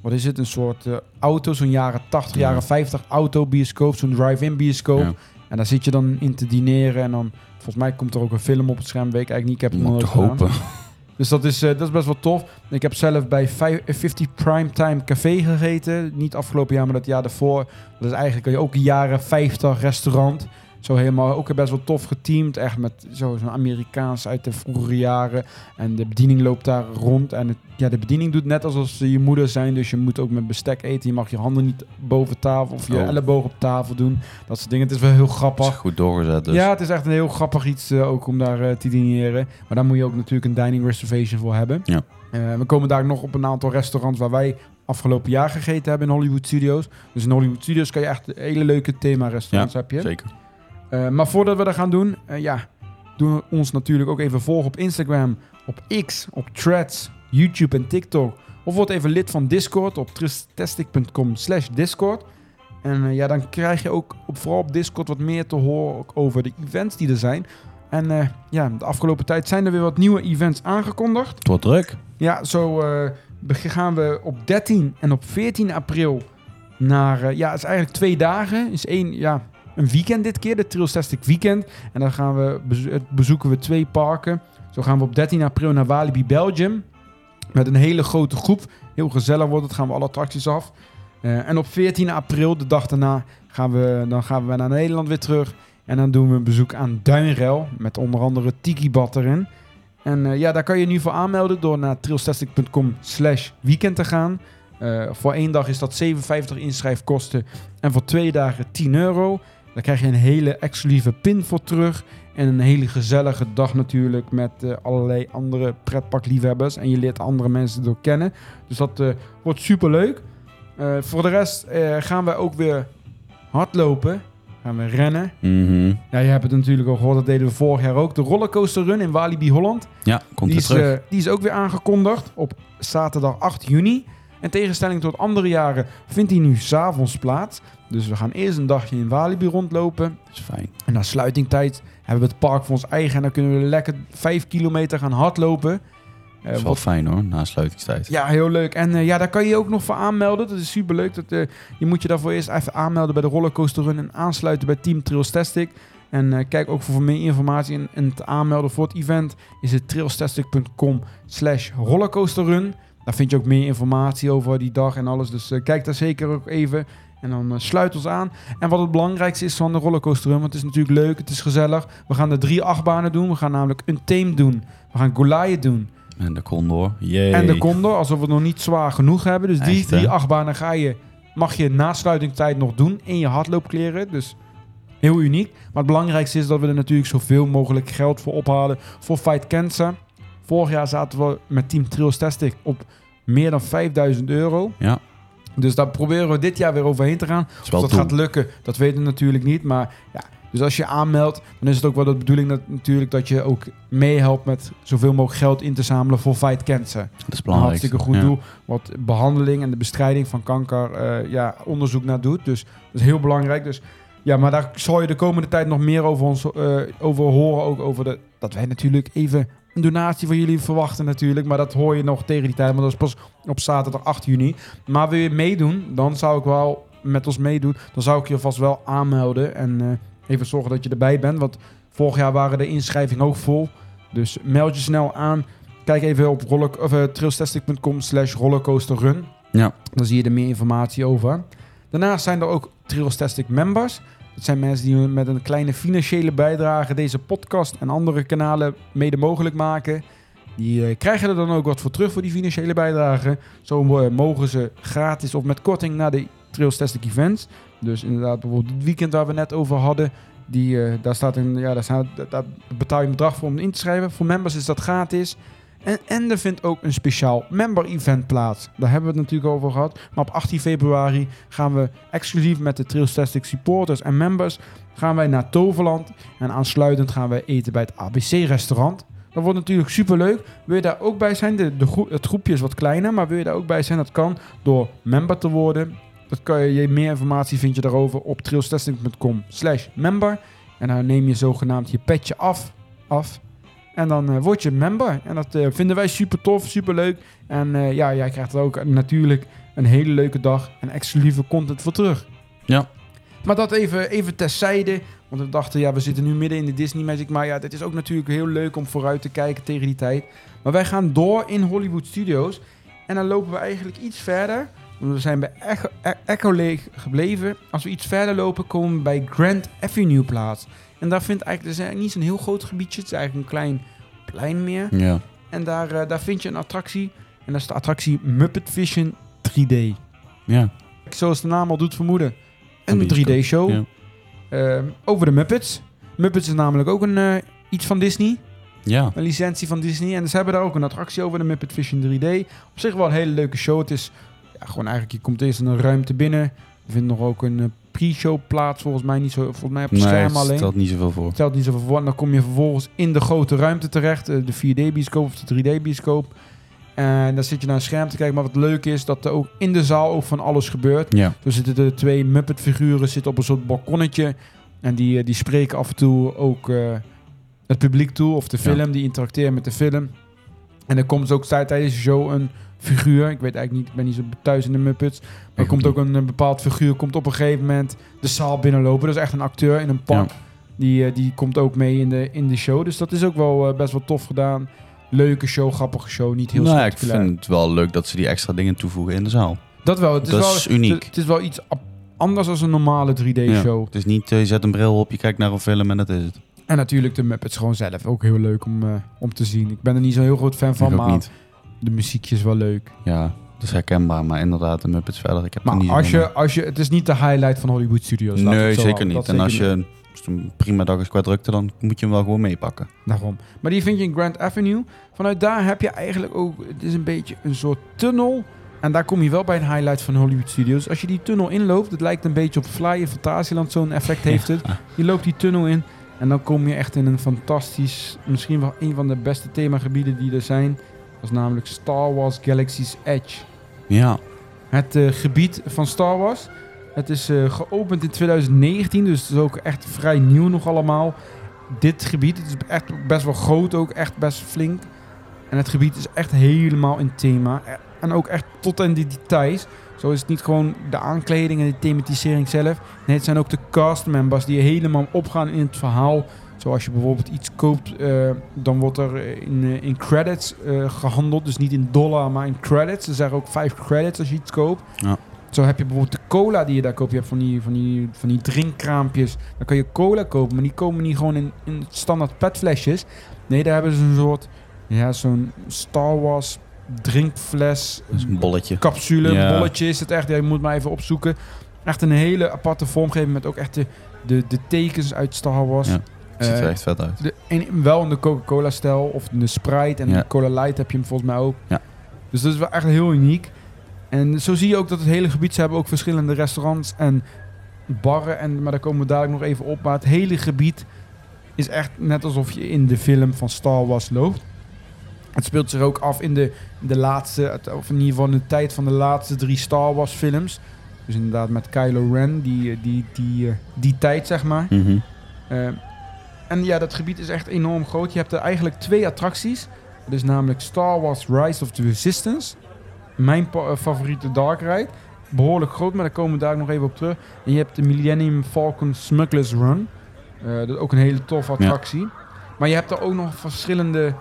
wat is het? Een soort eh, auto, zo'n jaren 80, Ja. jaren 50 autobioscoop, zo'n drive-in bioscoop. Ja. En daar zit je dan in te dineren en dan, volgens mij komt er ook een film op het scherm, weet ik eigenlijk niet. Ik heb het nog Moet nooit hopen. *laughs* Dus dat is, dat is best wel tof. Ik heb zelf bij vijf- eh, 50 Primetime Café gegeten. Niet afgelopen jaar, maar dat jaar daarvoor. Dat is eigenlijk ook een jaren 50 restaurant. Zo helemaal ook best wel tof geteamd. Echt met zo- zo'n Amerikaans uit de vroegere jaren. En de bediening loopt daar rond. En het, ja, de bediening doet net alsof ze je moeder zijn. Dus je moet ook met bestek eten. Je mag je handen niet boven tafel of je Oh. elleboog op tafel doen. Dat soort dingen. Het is wel heel Dat is grappig. goed doorgezet dus. Ja, het is echt een heel grappig iets eh, ook om daar eh, te dineren. Maar daar moet je ook natuurlijk een dining reservation voor hebben. Ja. Eh, we komen daar nog op een aantal restaurants waar wij afgelopen jaar gegeten hebben in Hollywood Studios. Dus in Hollywood Studios kan je echt hele leuke thema-restaurants heb je. Zeker. Eh, maar voordat we dat gaan doen, eh, ja, doen we ons natuurlijk ook even volgen op Instagram, op X, op Threads, YouTube en TikTok. Of word even lid van Discord op tristastic.com slash Discord. En eh, ja, dan krijg je ook op, vooral op Discord wat meer te horen over de events die er zijn. En ja, de afgelopen tijd zijn er weer wat nieuwe events aangekondigd. Het wordt druk. Ja, zo beg- gaan we op 13 en op 14 april naar... ja, het is eigenlijk twee dagen. is één, ja, een weekend dit keer, de Trailstastic Weekend. En dan gaan we bezo- bezoeken we twee parken. Zo gaan we op 13 april naar Walibi Belgium. Met een hele grote groep. Heel gezellig wordt het, gaan we alle attracties af. Eh, en op 14 april, de dag daarna, gaan we, dan gaan we naar Nederland weer terug. En dan doen we een bezoek aan Duinrel. Met onder andere Tiki Bad erin. En eh, ja, daar kan je nu voor aanmelden door naar trailstastic.com slash weekend te gaan. Eh, voor één dag is dat 57 inschrijfkosten en voor twee dagen 10 euro. Daar krijg je een hele exclusieve pin voor terug. En een hele gezellige dag natuurlijk met eh, allerlei andere pretparkliefhebbers. En je leert andere mensen door kennen. Dus dat eh, wordt super leuk. voor de rest eh, gaan we ook weer hardlopen. Gaan we rennen. Mhm. Ja, je hebt het natuurlijk al gehoord. Dat deden we vorig jaar ook. De rollercoaster run in Walibi Holland. Ja, komt Die weer is, terug. eh, die is ook weer aangekondigd op zaterdag 8 juni. In tegenstelling tot andere jaren vindt die nu s'avonds plaats. Dus we gaan eerst een dagje in Walibi rondlopen. Dat is fijn. En na sluitingtijd hebben we het park voor ons eigen. En dan kunnen we lekker 5 kilometer gaan hardlopen. Eh, Dat is wel wat- fijn hoor, na sluitingstijd. ja, heel leuk. En eh, ja, daar kan je je ook nog voor aanmelden. Dat is super leuk. Dat, eh, je moet je daarvoor eerst even aanmelden bij de Rollercoaster Run en aansluiten bij Team Trailstastic. En eh, kijk ook voor meer informatie en, en te aanmelden voor het event is het trailstastic.com slash rollercoasterrun. Daar vind je ook meer informatie over die dag en alles. Dus eh, kijk daar zeker ook even. En dan eh, sluit ons aan. En wat het belangrijkste is van de rollercoaster run, want het is natuurlijk leuk, het is gezellig. We gaan de drie achtbanen doen. We gaan namelijk een Tame doen. We gaan Goliath doen. En de Condor. Yay. En de Condor, alsof we het nog niet zwaar genoeg hebben. Dus die Echt, drie achtbanen ga je, mag je na sluitingstijd nog doen in je hardloopkleren. Dus heel uniek. Maar het belangrijkste is dat we er natuurlijk zoveel mogelijk geld voor ophalen voor Fight Cancer. Vorig jaar zaten we met Team Trailstastic op meer dan 5000 euro. Ja. Dus daar proberen we dit jaar weer overheen te gaan. Of dat gaat lukken, dat weten we natuurlijk niet. Maar ja, dus als je aanmeldt, dan is het ook wel de bedoeling dat, natuurlijk dat je ook meehelpt met zoveel mogelijk geld in te zamelen voor Fight Cancer. Dat is Een belangrijk. hartstikke goed Ja. doel. Wat behandeling en de bestrijding van kanker eh, ja, onderzoek naar doet. Dus dat is heel belangrijk. Dus ja, maar daar zal je de komende tijd nog meer over ons eh, over horen. Ook over de, dat wij natuurlijk even een donatie van jullie verwachten natuurlijk. Maar dat hoor je nog tegen die tijd. Want dat is pas op zaterdag 8 juni. Maar wil je meedoen, dan zou ik wel met ons meedoen. Dan zou ik je vast wel aanmelden. En eh, even zorgen dat je erbij bent. Want vorig jaar waren de inschrijvingen ook vol. Dus meld je snel aan. Kijk even op uh, trailstastic.com slash rollercoasterrun. Ja. Dan zie je er meer informatie over. Daarnaast zijn er ook Trailstastic members. Dat zijn mensen die met een kleine financiële bijdrage deze podcast en andere kanalen mede mogelijk maken. Die eh, krijgen er dan ook wat voor terug voor die financiële bijdrage. Zo eh, mogen ze gratis of met korting naar de Trailstastic events. Dus inderdaad bijvoorbeeld het weekend waar we net over hadden. Die, eh, daar, staat een, ja, daar, staat, daar betaal je een bedrag voor om in te schrijven. Voor members is dat gratis. En, en er vindt ook een speciaal member-event plaats. Daar hebben we het natuurlijk over gehad. Maar op 18 februari gaan we exclusief met de Trailstastic supporters en members... gaan wij naar Toverland. En aansluitend gaan we eten bij het ABC-restaurant. Dat wordt natuurlijk superleuk. Wil je daar ook bij zijn? De, het groepje is wat kleiner, maar wil je daar ook bij zijn? Dat kan door member te worden. Dat kan je, meer informatie vind je daarover op trailstasting.com slash member. En dan neem je zogenaamd je petje af. af en dan uh, word je member. En dat uh, vinden wij super tof, super leuk. En uh, ja, jij krijgt er ook natuurlijk een hele leuke dag en exclusieve content voor terug. Ja. Maar dat even, even terzijde. Want we dachten, ja, we zitten nu midden in de Disney Magic. Maar ja, dit is ook natuurlijk heel leuk om vooruit te kijken tegen die tijd. Maar wij gaan door in Hollywood Studios. En dan lopen we eigenlijk iets verder. Want we zijn bij Echo, E- Echo Lake gebleven. Als we iets verder lopen, komen we bij Grand Avenue plaats. En daar vindt eigenlijk, het is eigenlijk niet zo'n heel groot gebiedje. Het is eigenlijk een klein plein meer. Ja. En daar, eh, daar vind je een attractie. En dat is de attractie Muppet Vision 3D. Ja. Zoals de naam al doet vermoeden. Een Een bioscoop, 3D-show ja. Ehm, over de Muppets. Muppets is namelijk ook een, eh, iets van Disney. Ja. Een licentie van Disney. En ze hebben daar ook een attractie over, de Muppet Vision 3D. Op zich wel een hele leuke show. Het is ja, gewoon eigenlijk, je komt eerst in een ruimte binnen. Er vindt nog ook een eh, pre-show plaats, volgens mij niet zo. Volgens mij op het Nee, scherm het alleen. stelt niet zoveel voor. Stelt niet zoveel voor. En dan kom je vervolgens in de grote ruimte terecht. eh, De 4D-bioscoop of de 3D-bioscoop. En dan zit je naar een scherm te kijken. Maar wat leuk is, dat er ook in de zaal ook van alles gebeurt. Ja. Zo zitten de twee Muppet-figuren zitten op een soort balkonnetje. En die, eh, die spreken af en toe ook eh, het publiek toe. Of de Ja. film, die interacteren met de film. En er komt ook tij- tijdens de show een figuur. Ik weet eigenlijk niet, ik ben niet zo thuis in de Muppets. Maar er komt ook een, eh, bepaald figuur, komt op een gegeven moment de zaal binnenlopen. Dat is echt een acteur in een pak. Ja. Die, eh, die komt ook mee in de, in de show. Dus dat is ook wel eh, best wel tof gedaan. Leuke show, grappige show. Niet heel nou, ja, ik vind het wel leuk dat ze die extra dingen toevoegen in de zaal. Dat wel. Het is dat wel, is uniek. Het is wel iets anders dan een normale 3D-show. Het is niet, je zet een bril op, je kijkt naar een film en dat is het. En natuurlijk de Muppets gewoon zelf. Ook heel leuk om, eh, om te zien. Ik ben er niet zo'n heel groot fan van, maar niet. de muziekje is wel leuk. Ja, dat is herkenbaar, maar inderdaad, de Muppets verder. Ik heb Maar niet als je, als je, het is niet de highlight van Hollywood Studios. Nee, zo zeker houden. niet. Dat En als je, niet. als het een prima dag is qua drukte, dan moet je hem wel gewoon meepakken. Daarom. Maar die vind je in Grand Avenue. Vanuit daar heb je eigenlijk ook... Het is een beetje een soort tunnel. En daar kom je wel bij een highlight van Hollywood Studios. Als je die tunnel inloopt, het lijkt een beetje op Fly in Fantasieland. Zo'n effect *laughs* heeft het. Je loopt die tunnel in en dan kom je echt in een fantastisch, misschien wel een van de beste themagebieden die er zijn. Dat is namelijk Star Wars Galaxy's Edge. Ja, Het eh, gebied van Star Wars. Het is eh, geopend in 2019, dus het is ook echt vrij nieuw nog allemaal. Dit gebied, het is echt best wel groot ook, echt best flink. En het gebied is echt helemaal in thema. En ook echt tot in de details. Zo is het niet gewoon de aankleding en de thematisering zelf. Nee, het zijn ook de castmembers die helemaal opgaan in het verhaal. Zoals je bijvoorbeeld iets koopt, eh, dan wordt er in, eh, in credits eh, gehandeld. Dus niet in dollar, maar in credits. Er zijn ook vijf credits als je iets koopt. Ja. Zo heb je bijvoorbeeld de cola die je daar koopt. Je hebt van die, van die, van die drinkkraampjes. Dan kan je cola kopen, maar die komen niet gewoon in, in standaard petflesjes. Nee, daar hebben ze een soort, ja, zo'n Star Wars drinkfles is een bolletje. capsule, Ja. bolletje is het echt. Ja, je moet maar even opzoeken. Echt een hele aparte vormgeving met ook echt de, de, de tekens uit Star Wars. Ja. Het ziet er Eh, echt vet uit. de, en wel in de Coca-Cola-stijl of in de Sprite en Ja. de Cola Light heb je hem volgens mij ook. Ja. Dus dat is wel echt heel uniek. En zo zie je ook dat het hele gebied, ze hebben ook verschillende restaurants en barren. En, maar daar komen we dadelijk nog even op. Maar het hele gebied is echt net alsof je in de film van Star Wars loopt. Het speelt zich ook af in de, de laatste, of in ieder geval in de tijd van de laatste drie Star Wars films. Dus inderdaad met Kylo Ren, die, eh, die, die, eh, die tijd zeg maar. Mhm. Eh, en ja, dat gebied is echt enorm groot. Je hebt er eigenlijk twee attracties. Dat is namelijk Star Wars Rise of the Resistance. Mijn pa- eh, favoriete dark ride. Behoorlijk groot, maar daar komen we daar nog even op terug. En je hebt de Millennium Falcon Smuggler's Run. Dat is ook een hele toffe attractie. Maar je hebt er ook nog verschillende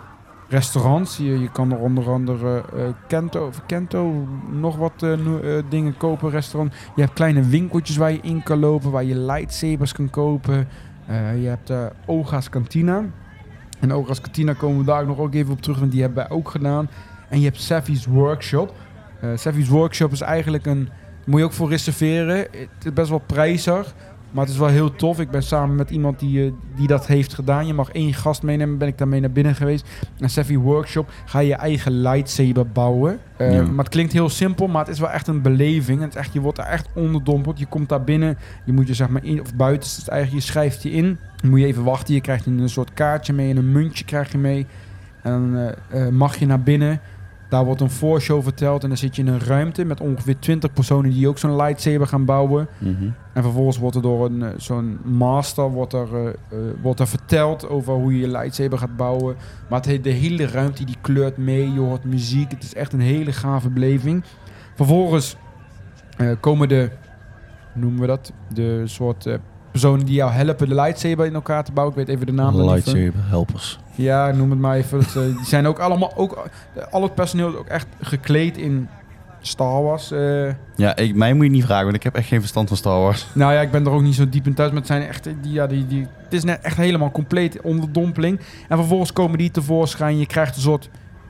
restaurants. Je, je kan er onder andere eh, Kento, of Kento nog wat eh, eh, dingen kopen, restaurant. Je hebt kleine winkeltjes waar je in kan lopen, waar je lightsabers kan kopen. Je hebt Oga's Cantina. En Oga's Cantina komen we daar nog ook even op terug, want die hebben wij ook gedaan. En je hebt Savvy's Workshop. Eh Savvy's Workshop is eigenlijk een... Moet je ook voor reserveren. Het is best wel prijzig. Maar het is wel heel tof. Ik ben samen met iemand die, eh, die dat heeft gedaan. Je mag één gast meenemen. Ben ik daarmee naar binnen geweest. En Savvy Workshop ga je eigen lightsaber bouwen. Eh, Ja. Maar het klinkt heel simpel. Maar het is wel echt een beleving. Het is echt, je wordt er echt onderdompeld. Je komt daar binnen. Je moet je zeg maar in, of buiten het eigenlijk, je schrijft je in. Dan moet je even wachten. Je krijgt een soort kaartje mee en een muntje krijg je mee. En dan eh, mag je naar binnen. Daar wordt een voorshow verteld. En dan zit je in een ruimte met ongeveer 20 personen die ook zo'n lightsaber gaan bouwen. Mhm. En vervolgens wordt er door een, eh, zo'n master wordt er, eh, eh, wordt er verteld over hoe je je lightsaber gaat bouwen. Maar het, he- de hele ruimte die kleurt mee. Je hoort muziek. Het is echt een hele gave beleving. Vervolgens komen de noemen we dat? De soort personen die jou helpen de lightsaber in elkaar te bouwen. Ik weet even de naam. Lightsaber helpers. Ja, noem het maar even. Dat, eh, die zijn ook allemaal, ook, eh, al het personeel is ook echt gekleed in Star Wars. eh. Ja, ik, mij moet je niet vragen, want ik heb echt geen verstand van Star Wars. nou ja, ik ben er ook niet zo diep in thuis, maar het zijn echt, die, ja, die, die, het is net echt helemaal compleet onderdompeling. En vervolgens komen die tevoorschijn. Je krijgt een soort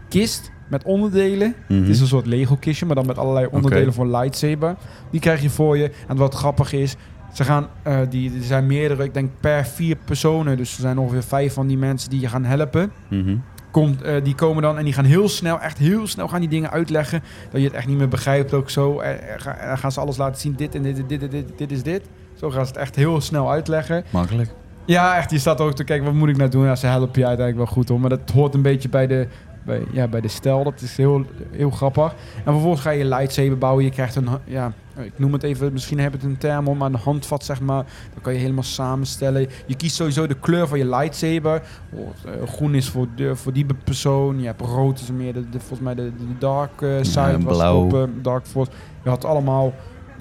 kist met onderdelen. Mhm. Het is een soort Lego-kistje, maar dan met allerlei onderdelen Oké. voor lightsaber. Die krijg je voor je. En wat grappig is, ze gaan, eh, die, er zijn meerdere, ik denk per vier personen. Dus er zijn ongeveer vijf van die mensen die je gaan helpen. Mhm. Komt, eh, die komen dan en die gaan heel snel, echt heel snel gaan die dingen uitleggen. Dat je het echt niet meer begrijpt ook zo. En, en gaan ze alles laten zien, dit en dit, dit, dit, dit, dit is dit. Zo gaan ze het echt heel snel uitleggen. Makkelijk. Ja, echt. Je staat ook te kijken, wat moet ik nou doen? Ja, ze helpen je uiteindelijk wel goed hoor. Maar dat hoort een beetje bij de, bij, ja, bij de stijl. Dat is heel, heel grappig. En vervolgens ga je lightsaber bouwen. Je krijgt een, ja, ik noem het even, misschien heb je het een term om, maar een handvat zeg maar. Dan kan je helemaal samenstellen. Je kiest sowieso de kleur van je lightsaber. Oh, eh, groen is voor, de, voor die persoon. Je hebt rood is meer de, de, volgens mij de, de dark eh, side. Ja, was blauw. Op, eh, dark force. Je had allemaal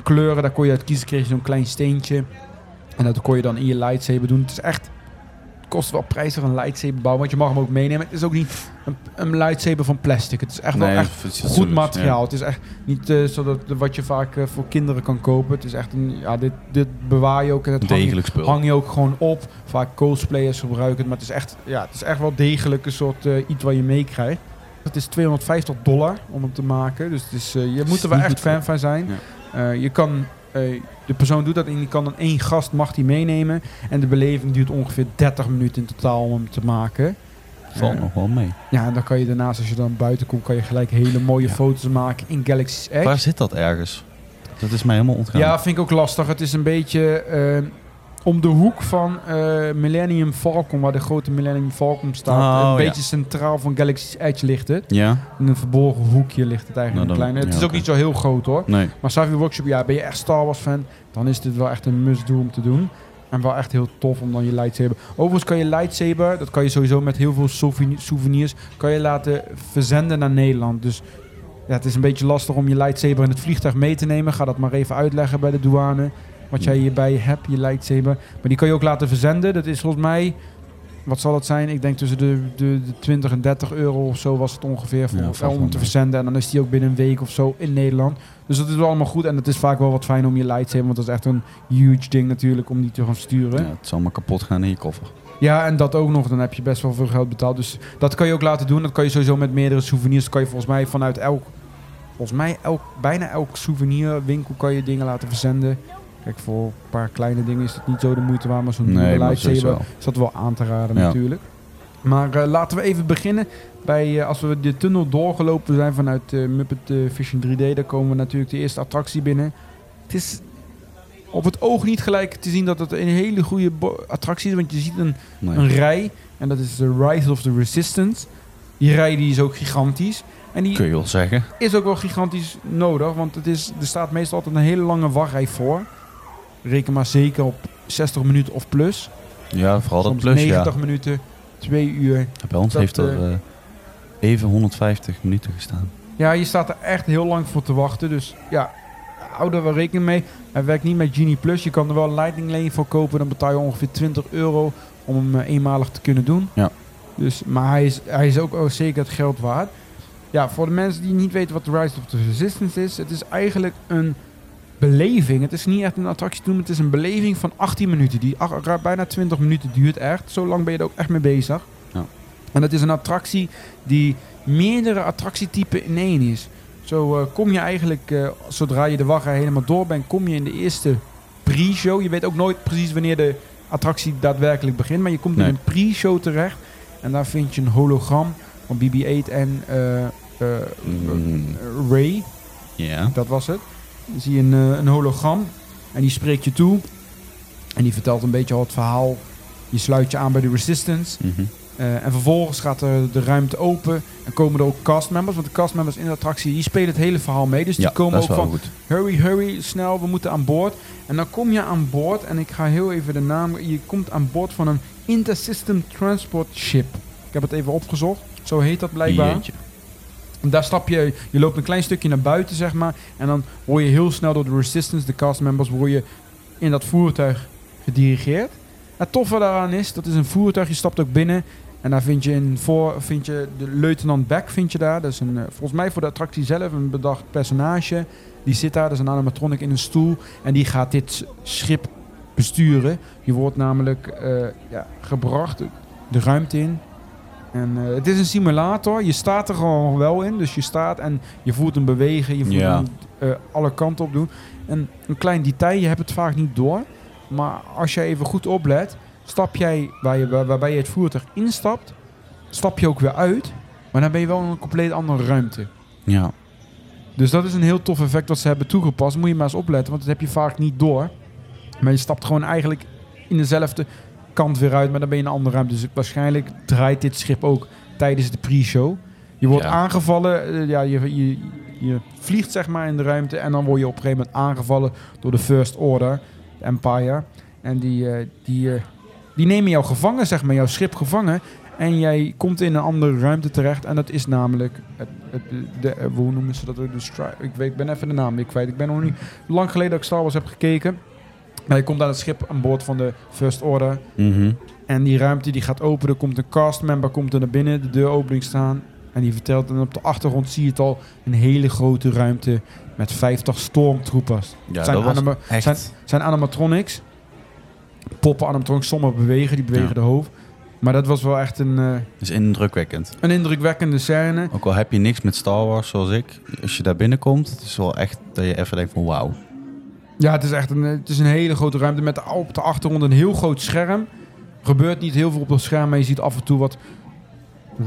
kleuren. Daar kon je uit kiezen. Kreeg je zo'n klein steentje. En dat kon je dan in je lightsaber doen. Het is echt... Kost wel prijzig een lightsaber bouwen, want je mag hem ook meenemen. Het is ook niet een, een lightsaber van plastic. Het is echt wel echt goed materiaal. Het is echt niet eh, zodat wat je vaak eh, voor kinderen kan kopen. Het is echt een, ja, dit, dit bewaar je ook en het hang je, hang je ook gewoon op. Vaak cosplayers gebruiken het, maar het is echt, ja, het is echt wel degelijk een soort eh, iets wat je meekrijgt. Het is 250 dollar om hem te maken, dus het is, je moet er wel echt fan van zijn. Je kan, eh, de persoon doet dat en die kan dan één gast mag die meenemen. En de beleving duurt ongeveer 30 minuten in totaal om hem te maken. Valt Eh, nog wel mee. ja, en dan kan je daarnaast, als je dan buiten komt, kan je gelijk hele mooie Ja. foto's maken in Galaxy's Edge. Waar zit dat ergens? Dat is mij helemaal ontgaan. Ja, vind ik ook lastig. Het is een beetje eh, om de hoek van eh, Millennium Falcon, waar de grote Millennium Falcon staat. Oh, een ja. beetje centraal van Galaxy's Edge ligt het. Ja? In een verborgen hoekje ligt het eigenlijk. Nou, een kleine. Het ja, is ook niet zo heel groot hoor. Nee. Maar Savvy Workshop, ja, ben je echt Star Wars fan, dan is dit wel echt een must-do om te doen. En wel echt heel tof om dan je lightsaber. Overigens kan je lightsaber, dat kan je sowieso met heel veel souveni- souvenirs, kan je laten verzenden naar Nederland. Dus ja, het is een beetje lastig om je lightsaber in het vliegtuig mee te nemen. Ga dat maar even uitleggen bij de douane. Wat jij hierbij hebt, je lightsaber. Maar die kan je ook laten verzenden. Dat is volgens mij, wat zal het zijn? Ik denk tussen de, de, de 20 en 30 euro of zo was het ongeveer voor, Ja, om te verzenden. En dan is die ook binnen een week of zo in Nederland. Dus dat is wel allemaal goed. En het is vaak wel wat fijn om je lightsaber, want dat is echt een huge ding natuurlijk om die te gaan sturen. Ja, het zal maar kapot gaan in je koffer. Ja, en dat ook nog. Dan heb je best wel veel geld betaald. Dus dat kan je ook laten doen. Dat kan je sowieso met meerdere souvenirs. Dat kan je volgens mij vanuit elk... Volgens mij elk, bijna elk souvenirwinkel kan je dingen laten verzenden. Kijk, voor een paar kleine dingen is het niet zo de moeite waard. Maar zo'n nieuwe Nee, lightsaber is dat wel aan te raden Ja. natuurlijk. Maar eh, laten we even beginnen. Bij, eh, als we de tunnel doorgelopen zijn vanuit eh, Muppet Vision 3D... dan komen we natuurlijk de eerste attractie binnen. Het is op het oog niet gelijk te zien dat het een hele goede attractie is. Want je ziet een Nee. een rij. En dat is de Rise of the Resistance. Die rij die is ook gigantisch. En die Kun je wel zeggen. is ook wel gigantisch nodig. Want het is, er staat meestal altijd een hele lange wachtrij voor. Reken maar zeker op 60 minuten of plus. Ja, vooral dat Soms plus, 90 minuten, 2 uur. Bij ons Dat, heeft er eh, eh, even 150 minuten gestaan. Ja, je staat er echt heel lang voor te wachten. Dus ja, hou er wel rekening mee. Hij werkt niet met Genie Plus. Je kan er wel een Lightning Lane voor kopen. Dan betaal je ongeveer 20 euro om hem eh, eenmalig te kunnen doen. Ja. Dus, maar hij is, hij is ook oh, zeker het geld waard. Ja, voor de mensen die niet weten wat de Rise of the Resistance is. Het is eigenlijk een beleving. Het is niet echt een attractie te doen. Het is een beleving van 18 minuten. Die ach- bijna 20 minuten duurt echt. Zo lang ben je er ook echt mee bezig. Ja. En het is een attractie die meerdere attractietypen in één is. Zo eh, kom je eigenlijk, eh, zodra je de wachtrij helemaal door bent, kom je in de eerste pre-show. Je weet ook nooit precies wanneer de attractie daadwerkelijk begint, maar je komt Nee. in een pre-show terecht. En daar vind je een hologram van BB-8 en Mm. eh, Ray. Ja. Dat was het. Dan zie je een, eh, een hologram en die spreekt je toe. En die vertelt een beetje al het verhaal. Je sluit je aan bij de Resistance. Mhm. Eh, en vervolgens gaat er de ruimte open en komen er ook castmembers. Want de castmembers in de attractie die spelen het hele verhaal mee. Dus die komen ook van goed. hurry, hurry, snel, we moeten aan boord. En dan kom je aan boord en ik ga heel even de naam... Je komt aan boord van een Intersystem Transport Ship. Ik heb het even opgezocht. Zo heet dat blijkbaar. Jeetje. Daar stap je, je loopt een klein stukje naar buiten, zeg maar. En dan word je heel snel door de Resistance, de castmembers, word je in dat voertuig gedirigeerd. Het toffe daaraan is, dat is een voertuig, je stapt ook binnen. En daar vind je, in voor, vind je de luitenant Beck, vind je daar. Dat is een, eh, volgens mij voor de attractie zelf een bedacht personage. Die zit daar, dat is een animatronic in een stoel. En die gaat dit schip besturen. Je wordt namelijk eh, ja, gebracht de ruimte in. En eh, het is een simulator. Je staat er gewoon wel in. Dus je staat en je voelt hem bewegen. Je voelt Ja. hem eh, alle kanten op doen. En een klein detail, je hebt het vaak niet door. Maar als je even goed oplet, stap jij waar je, waar- waarbij je het voertuig instapt, stap je ook weer uit. Maar dan ben je wel in een compleet andere ruimte. Ja. Dus dat is een heel tof effect wat ze hebben toegepast. Moet je maar eens opletten, want dat heb je vaak niet door. Maar je stapt gewoon eigenlijk in dezelfde kant weer uit, maar dan ben je in een andere ruimte. Dus waarschijnlijk draait dit schip ook tijdens de pre-show. Je wordt Ja. aangevallen, eh, ja, je, je, je vliegt zeg maar in de ruimte en dan word je op een gegeven moment aangevallen door de First Order, de Empire. En die, eh, die, eh, die nemen jou gevangen, zeg maar, jouw schip gevangen. En jij komt in een andere ruimte terecht. En dat is namelijk. Het, het, de, hoe noemen ze dat ook? De ik, weet, ik ben even de naam weer kwijt. Ik ben nog niet lang geleden dat ik Star Wars heb gekeken. Maar je komt aan het schip aan boord van de First Order. Mhm. En die ruimte die gaat open. Er komt een castmember komt er naar binnen. De deuropening staan. En die vertelt. En op de achtergrond zie je het al. Een hele grote ruimte. Met 50 stormtroopers. Ja, Zijn dat was echt... zijn- zijn animatronics. Poppen animatronics. Sommige bewegen. Die bewegen Ja. de hoofd. Maar dat was wel echt een, eh, is indrukwekkend. een indrukwekkende scène. Ook al heb je niks met Star Wars zoals ik, als je daar binnenkomt, het is wel echt dat je even denkt van wauw. Ja, het is echt een, het is een hele grote ruimte met op de achtergrond een heel groot scherm. Er gebeurt niet heel veel op dat scherm, maar je ziet af en toe wat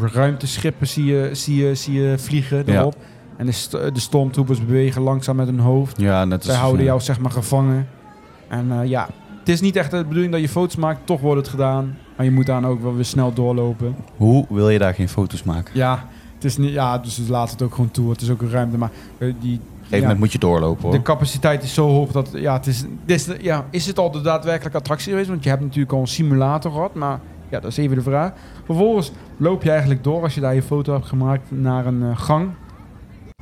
ruimteschippen zie je, zie je, zie je vliegen Ja. erop. En de, st de stormtroopers bewegen langzaam met hun hoofd. Ja, net Zij houden jou zeg maar gevangen. En eh, ja, het is niet echt de bedoeling dat je foto's maakt, toch wordt het gedaan. Maar je moet dan ook wel weer snel doorlopen. Hoe wil je daar geen foto's maken? Ja, het is niet, ja dus laat het ook gewoon toe. Het is ook een ruimte, maar eh, die... gegeven moment moet je doorlopen hoor. De capaciteit is zo hoog dat ja, het is, is, ja, is het al de daadwerkelijke attractie geweest? Want je hebt natuurlijk al een simulator gehad, maar ja, dat is even de vraag. Vervolgens loop je eigenlijk door als je daar je foto hebt gemaakt naar een eh, gang.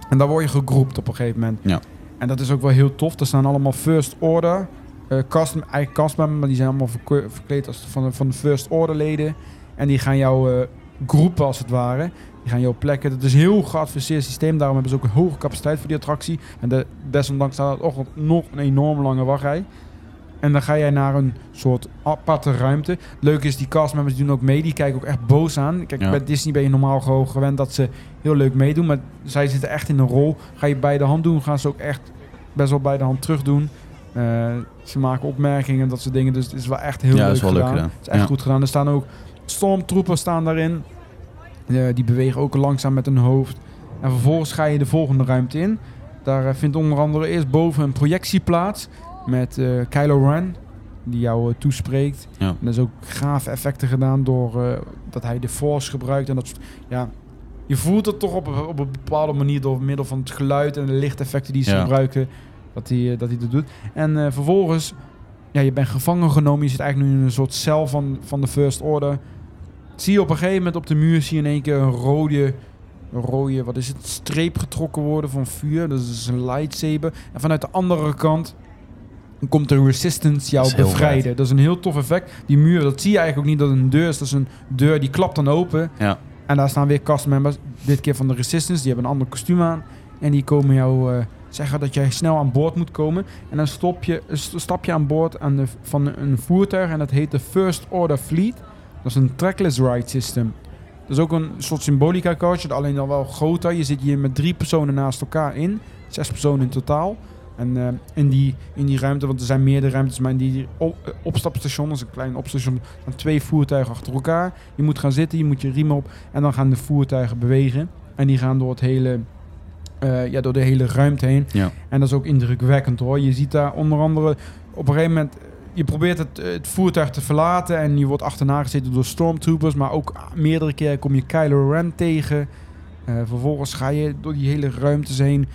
En daar word je gegroept op een gegeven moment. Ja. En dat is ook wel heel tof. Er staan allemaal first order eh cast, eigenlijk castmembers, maar die zijn allemaal verkleed als van de, van de first order leden. En die gaan jou eh, groepen als het ware. Die gaan jou plekken. Dat is een heel geavanceerd systeem. Daarom hebben ze ook een hoge capaciteit voor die attractie. En de, desondanks staat er ook nog een enorm lange wachtrij. En dan ga jij naar een soort aparte ruimte. Het leuke is, die castmembers doen ook mee. Die kijken ook echt boos aan. Kijk, Ja. bij Disney ben je normaal gewoon gewend dat ze heel leuk meedoen. Maar zij zitten echt in een rol. Ga je bij de hand doen, gaan ze ook echt best wel bij de hand terug doen. Eh, ze maken opmerkingen en dat soort dingen. Dus het is wel echt heel Ja, leuk is wel leuk gedaan. Het is echt Ja. goed gedaan. Er staan ook stormtroepers staan daarin. Eh, die bewegen ook langzaam met hun hoofd. En vervolgens ga je de volgende ruimte in. Daar eh, vindt onder andere eerst boven een projectie plaats. Met eh, Kylo Ren. Die jou toespreekt. Ja. En er is ook gave effecten gedaan door dat hij de Force gebruikt. En dat ja, je voelt het toch op, een- op een bepaalde manier door middel van het geluid en de lichteffecten die ze Ja. gebruiken. Dat hij, dat hij dat doet. En vervolgens, ja, je bent gevangen genomen. Je zit eigenlijk nu in een soort cel van, van de First Order. Zie je op een gegeven moment op de muur zie je in één keer een rode, een rode, wat is het, streep getrokken worden van vuur. Dat is een lightsaber. En vanuit de andere kant komt de Resistance jou Dat bevrijden. vet. Dat is een heel tof effect. Die muur, dat zie je eigenlijk ook niet dat het een deur is. Dat is een deur die klapt dan open. Ja. En daar staan weer castmembers. Dit keer van de Resistance. Die hebben een ander kostuum aan. En die komen jou eh, zeggen dat jij snel aan boord moet komen. En dan stop je, st- stap je aan boord aan de, van een voertuig. En dat heet de First Order Fleet. Dat is een trackless ride system. Dat is ook een soort symbolica coach. Alleen dan wel groter. Je zit hier met drie personen naast elkaar in. Zes personen in totaal. En eh, in, die, in die ruimte, want er zijn meerdere ruimtes, maar in die op, eh, opstapstation, dat is een klein opstation, staan twee voertuigen achter elkaar. Je moet gaan zitten, je moet je riem op en dan gaan de voertuigen bewegen. En die gaan door, het hele, eh, ja, door de hele ruimte heen. Ja. En dat is ook indrukwekkend hoor. Je ziet daar onder andere op een gegeven moment. Je probeert het, eh, het voertuig te verlaten en je wordt achterna gezeten door stormtroopers. Maar ook meerdere keren kom je Kylo Ren tegen. Eh, vervolgens ga je door die hele ruimtes heen.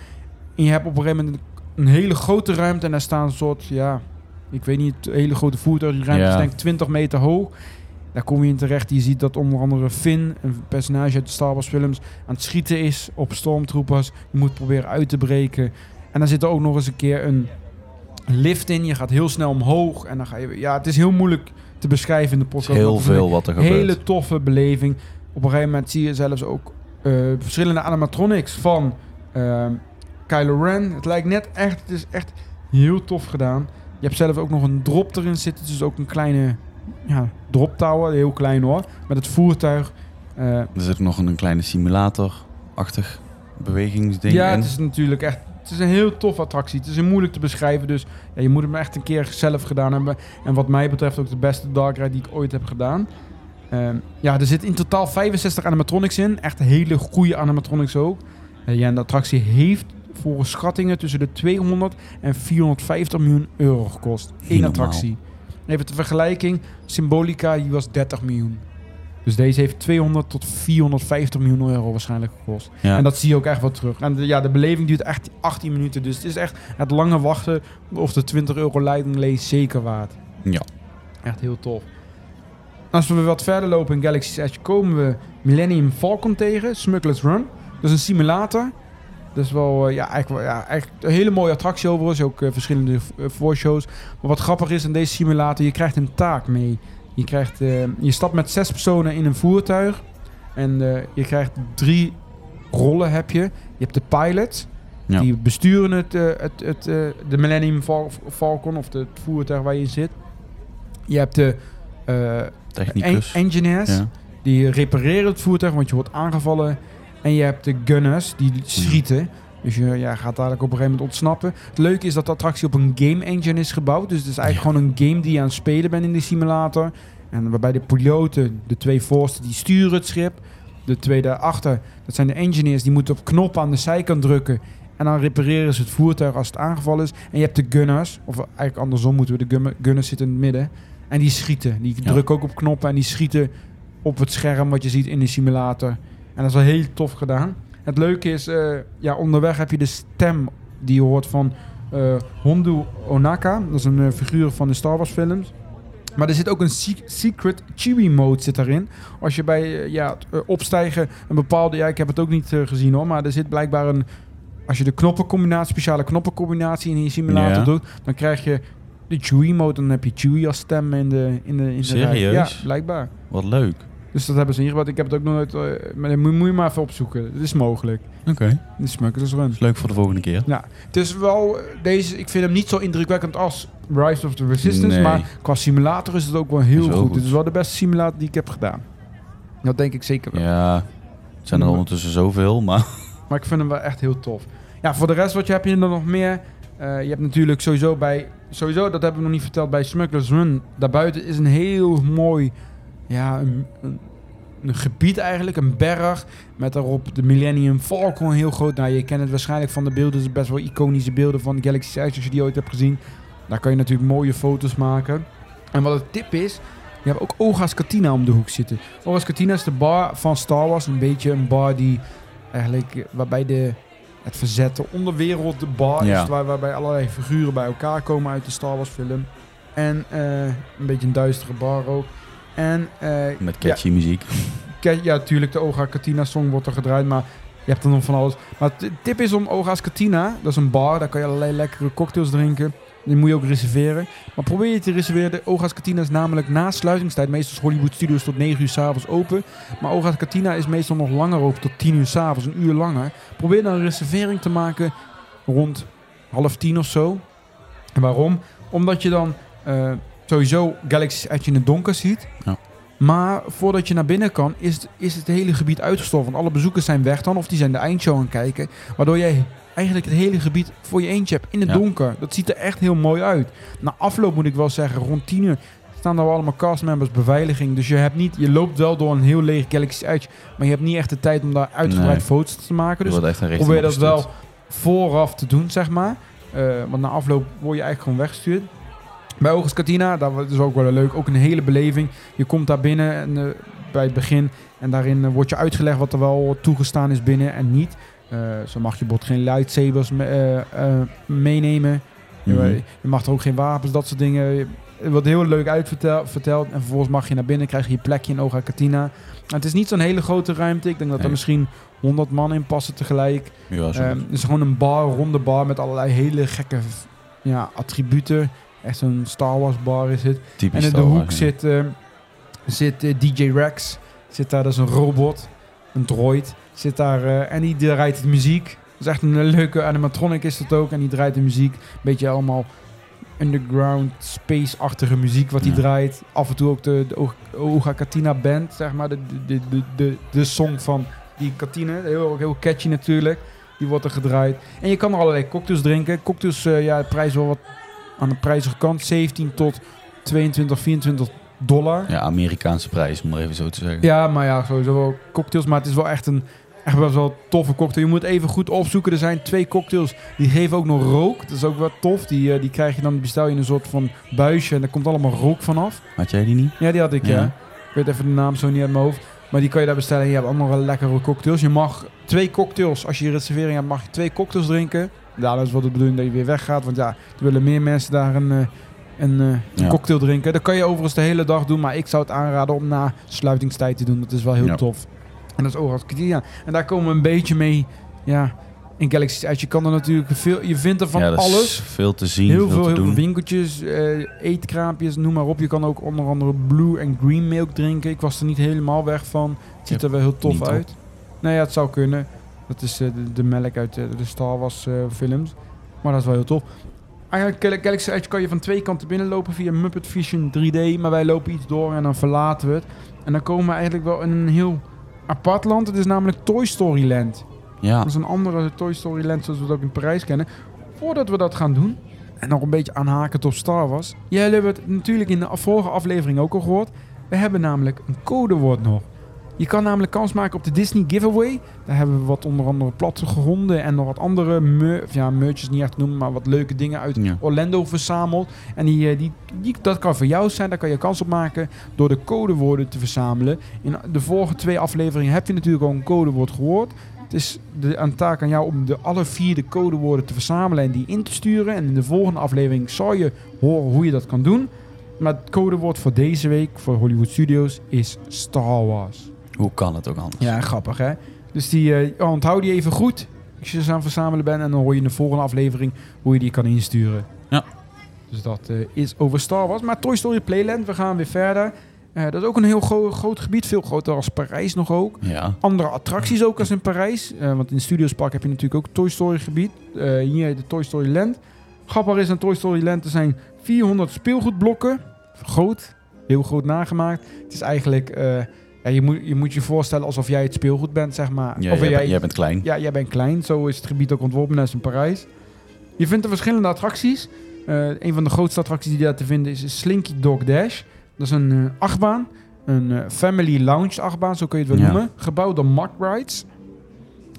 En je hebt op een gegeven moment een hele grote ruimte. En daar staan een soort, ja, ik weet niet, hele grote voertuigen. Die ruimte is Ja. denk ik 20 meter hoog. Daar kom je in terecht. Je ziet dat onder andere Finn, een personage uit de Star Wars films, aan het schieten is op stormtroopers. Je moet proberen uit te breken. En dan zit er ook nog eens een keer een lift in. Je gaat heel snel omhoog. En dan ga je... Ja, het is heel moeilijk te beschrijven in de podcast. heel veel wat er gebeurt. hele toffe beleving. Op een gegeven moment zie je zelfs ook eh, verschillende animatronics van ehm, Kylo Ren. Het lijkt net echt, het is echt heel tof gedaan. Je hebt zelf ook nog een drop erin zitten, dus ook een kleine ja, drop tower, heel klein hoor, met het voertuig. Eh, Er zit nog een, een kleine simulator-achtig bewegingsding ja, in. het is natuurlijk echt. Het is een heel tof attractie. Het is heel moeilijk te beschrijven, dus ja, je moet hem echt een keer zelf gedaan hebben. En wat mij betreft ook de beste dark ride die ik ooit heb gedaan. Ehm, ja, er zit in totaal 65 animatronics in. Echt hele goede animatronics ook. Eh, ja, en de attractie heeft volgens schattingen tussen de 200 en 450 miljoen euro gekost. Eén attractie. Even ter vergelijking, Symbolica die was 30 miljoen. Dus deze heeft 200 tot 450 miljoen euro waarschijnlijk gekost. Ja. En dat zie je ook echt wel terug. En de, ja, de beleving duurt echt 18 minuten. Dus het is echt het lange wachten of de 20 euro leiding lees zeker waard. Ja. Echt heel tof. Als we wat verder lopen in Galaxy's Edge komen we Millennium Falcon tegen, Smuggler's Run. Dat is een simulator. Dat is wel, eh, ja, eigenlijk, wel, ja, echt een hele mooie attractie overigens. Ook eh, verschillende voorshows. Maar wat grappig is aan deze simulator, je krijgt een taak mee. Je, krijgt, eh, je stapt met zes personen in een voertuig. En eh, je krijgt drie rollen heb je. Je hebt de pilot. Ja. Die besturen het, eh, het, het, de Millennium Fal- Falcon of de, het voertuig waar je in zit. Je hebt de Technicus. en- engineers. Ja. Die repareren het voertuig, want je wordt aangevallen. En je hebt de gunners, die schieten. Dus je ja, gaat dadelijk op een gegeven moment ontsnappen. Het leuke is dat de attractie op een game engine is gebouwd. Dus het is eigenlijk gewoon een game die je aan het spelen bent in die simulator. En waarbij de piloten, de twee voorste, die sturen het schip. De twee daarachter, dat zijn de engineers, die moeten op knoppen aan de zijkant drukken. En dan repareren ze het voertuig als het aangevallen is. En je hebt de gunners, of eigenlijk andersom moeten we, de gun- gunners zitten in het midden. En die schieten. Die Ja. drukken ook op knoppen en die schieten op het scherm wat je ziet in de simulator. En dat is wel heel tof gedaan. Het leuke is, eh, ja, onderweg heb je de stem die je hoort van eh Hondu Onaka. Dat is een eh, figuur van de Star Wars films. Maar er zit ook een se- secret Chewie mode zit daarin. Als je bij ja, het, opstijgen een bepaalde... Ja, ik heb het ook niet gezien hoor. Maar er zit blijkbaar een... Als je de knoppencombinatie, speciale knoppencombinatie in je simulator Ja. doet... Dan krijg je de Chewie mode. Dan heb je Chewie als stem in de, in de, in de rij. Serieus? Ja, blijkbaar. Wat leuk. Dus dat hebben ze ingebouwd. Ik heb het ook nog nooit... eh, maar moet, moet je maar even opzoeken. Het is mogelijk. Oké. De Smugglers Run. Is leuk voor de volgende keer. Ja, het is wel... Deze, ik vind hem niet zo indrukwekkend als Rise of the Resistance. Nee. Maar qua simulator is het ook wel heel goed. Het is wel de beste simulator die ik heb gedaan. Dat denk ik zeker wel. Ja. Het zijn er ondertussen zoveel, maar... *laughs* Maar ik vind hem wel echt heel tof. Ja, voor de rest, wat je heb je er nog meer? Eh, je hebt natuurlijk sowieso bij... Sowieso, dat hebben we nog niet verteld, bij Smugglers Run. Daarbuiten is een heel mooi... Ja, een, een, een gebied eigenlijk, een berg. Met daarop de Millennium Falcon heel groot. Nou, je kent het waarschijnlijk van de beelden. Het best wel iconische beelden van Galaxy's Edge, als je die ooit hebt gezien. Daar kan je natuurlijk mooie foto's maken. En wat het tip is, je hebt ook Oga's Cantina om de hoek zitten. Oga's Cantina is de bar van Star Wars. Een beetje een bar die eigenlijk, waarbij de, het verzet, de onderwereld, de bar Ja. is. Waar, waarbij allerlei figuren bij elkaar komen uit de Star Wars film. En eh, een beetje een duistere bar ook. En eh, Met catchy muziek. Ja, tuurlijk, de Oga Cantina song wordt er gedraaid, maar je hebt er nog van alles. Maar tip is om Oga's Cantina, dat is een bar, daar kan je allerlei lekkere cocktails drinken. Die moet je ook reserveren. Maar probeer je te reserveren. De Oga's Cantina is namelijk na sluitingstijd. Meestal is Hollywood Studios tot 9 uur s'avonds open. Maar Oga's Cantina is meestal nog langer open, tot 10 uur s'avonds, een uur langer. Probeer dan een reservering te maken rond half tien of zo. En waarom? Omdat je dan eh, sowieso Galaxy's Edge in het donker ziet. Ja. Maar voordat je naar binnen kan, is het, is het hele gebied uitgestorven. Want alle bezoekers zijn weg dan, of die zijn de eindshow aan kijken. Waardoor jij eigenlijk het hele gebied voor je eentje hebt in het Ja. donker. Dat ziet er echt heel mooi uit. Na afloop moet ik wel zeggen, rond 10 uur staan er wel allemaal castmembers, beveiliging. Dus je, hebt niet, je loopt wel door een heel leeg Galaxy's Edge, maar je hebt niet echt de tijd om daar uitgebreid Nee. foto's te maken. Dus probeer dat wel vooraf te doen, zeg maar. Eh, want na afloop word je eigenlijk gewoon weggestuurd. Bij Ogus Cantina, dat is ook wel leuk. Ook een hele beleving. Je komt daar binnen en, eh, bij het begin. En daarin eh, wordt je uitgelegd wat er wel toegestaan is binnen en niet. Eh, zo mag je bijvoorbeeld geen lightsabers me- meenemen. Mhm. Je, je mag er ook geen wapens, dat soort dingen. Het wordt heel leuk uitverteld. verteld. En vervolgens mag je naar binnen, krijg je je plekje in Oga Katina. Het is niet zo'n hele grote ruimte. Ik denk dat er misschien 100 man in passen tegelijk. Ja. Ehm, het is gewoon een bar, ronde bar met allerlei hele gekke ja, attributen. Echt zo'n Star Wars bar is het. Typisch En in de Wars, hoek zit, eh, zit eh, DJ Rex. Zit daar, dat is een robot. Een droid. Zit daar eh, en die draait de muziek. Dat is echt een leuke animatronic is dat ook. En die draait de muziek. Beetje allemaal underground space-achtige muziek wat hij Ja. draait. Af en toe ook de, de Oga Katina band, zeg maar. De, de, de, de, de song van die Katina. Heel, heel catchy natuurlijk. Die wordt er gedraaid. En je kan er allerlei cocktails drinken. Cocktails, eh, ja, de prijs wel wat aan de prijzige kant. 17 tot 22, 24 dollar. Ja, Amerikaanse prijs, om maar even zo te zeggen. Ja, maar ja, sowieso wel cocktails. Maar het is wel echt een echt best wel toffe cocktail. Je moet even goed opzoeken. Er zijn twee cocktails. Die geven ook nog rook. Dat is ook wel tof. Die, eh, die krijg je dan, bestel je in een soort van buisje. En daar komt allemaal rook vanaf. Had jij die niet? Ja, die had ik, ja. Ja. Ik weet even de naam zo niet uit mijn hoofd. Maar die kan je daar bestellen. En je hebt allemaal wel lekkere cocktails. Je mag twee cocktails, als je je reservering hebt, mag je twee cocktails drinken. Dat is wat de bedoeling dat je weer weggaat. Want ja, er willen meer mensen daar een, eh, een, eh, een Ja. cocktail drinken. Dat kan je overigens de hele dag doen. Maar ik zou het aanraden om na sluitingstijd te doen. Dat is wel heel Ja. tof. En dat is Oras Katina. En daar komen we een beetje mee ja, in Galaxy's Edge. Je kan er natuurlijk veel... Je vindt er van ja, alles. veel te zien, Heel veel, veel, te heel veel doen. winkeltjes, eh, eetkraampjes, noem maar op. Je kan ook onder andere blue en green milk drinken. Ik was er niet helemaal weg van. Het ziet er wel heel tof op. uit. Nou ja, het zou kunnen. Dat is eh, de, de melk uit eh, de Star Wars eh, films. Maar dat is wel heel tof. Eigenlijk Gal- Galaxy Edge kan je van twee kanten binnenlopen via Muppet Vision 3D. Maar wij lopen iets door en dan verlaten we het. En dan komen we eigenlijk wel in een heel apart land. Het is namelijk Toy Story Land. Ja, Dat is een andere Toy Story Land zoals we dat ook in Parijs kennen. Voordat we dat gaan doen, en nog een beetje aanhakend op Star Wars. Jij hebben het natuurlijk in de vorige aflevering ook al gehoord. We hebben namelijk een codewoord nog. Je kan namelijk kans maken op de Disney Giveaway. Daar hebben we wat onder andere plattegronden en nog wat andere mer ja, merches niet echt te noemen, maar wat leuke dingen uit ja. Orlando verzameld. En die, eh, die, die, dat kan voor jou zijn. Daar kan je kans op maken door de codewoorden te verzamelen. In de vorige twee afleveringen heb je natuurlijk al een codewoord gehoord. Het is de, een taak aan jou om de alle vier de codewoorden te verzamelen en die in te sturen. En in de volgende aflevering zal je horen hoe je dat kan doen. Maar het codewoord voor deze week voor Hollywood Studios is Star Wars. Hoe kan het ook anders? Ja, grappig hè. Dus die, eh, onthoud die even goed als je ze aan het verzamelen bent. En dan hoor je in de volgende aflevering hoe je die kan insturen. Ja. Dus dat eh, is over Star Wars. Maar Toy Story Playland, we gaan weer verder. Eh, dat is ook een heel gro- groot gebied. Veel groter als Parijs nog ook. Ja, Andere attracties ook als in Parijs. Want in Studios Park heb je natuurlijk ook Toy Story gebied. Hier de Toy Story Land. Grappig is aan Toy Story Land, er zijn 400 speelgoedblokken. Groot, heel groot nagemaakt. Het is eigenlijk, ja, je, moet, je moet je voorstellen alsof jij het speelgoed bent, zeg maar. ja of jij, jij, bent- jij bent klein. ja, jij bent klein. Zo is het gebied ook ontworpen, net als in Parijs. Je vindt er verschillende attracties. Eh, een van de grootste attracties die daar te vinden is, Slinky Dog Dash. Dat is een eh, achtbaan. Een eh, family lounge achtbaan, zo kun je het wel Ja. noemen. Gebouwd door Mark Rides.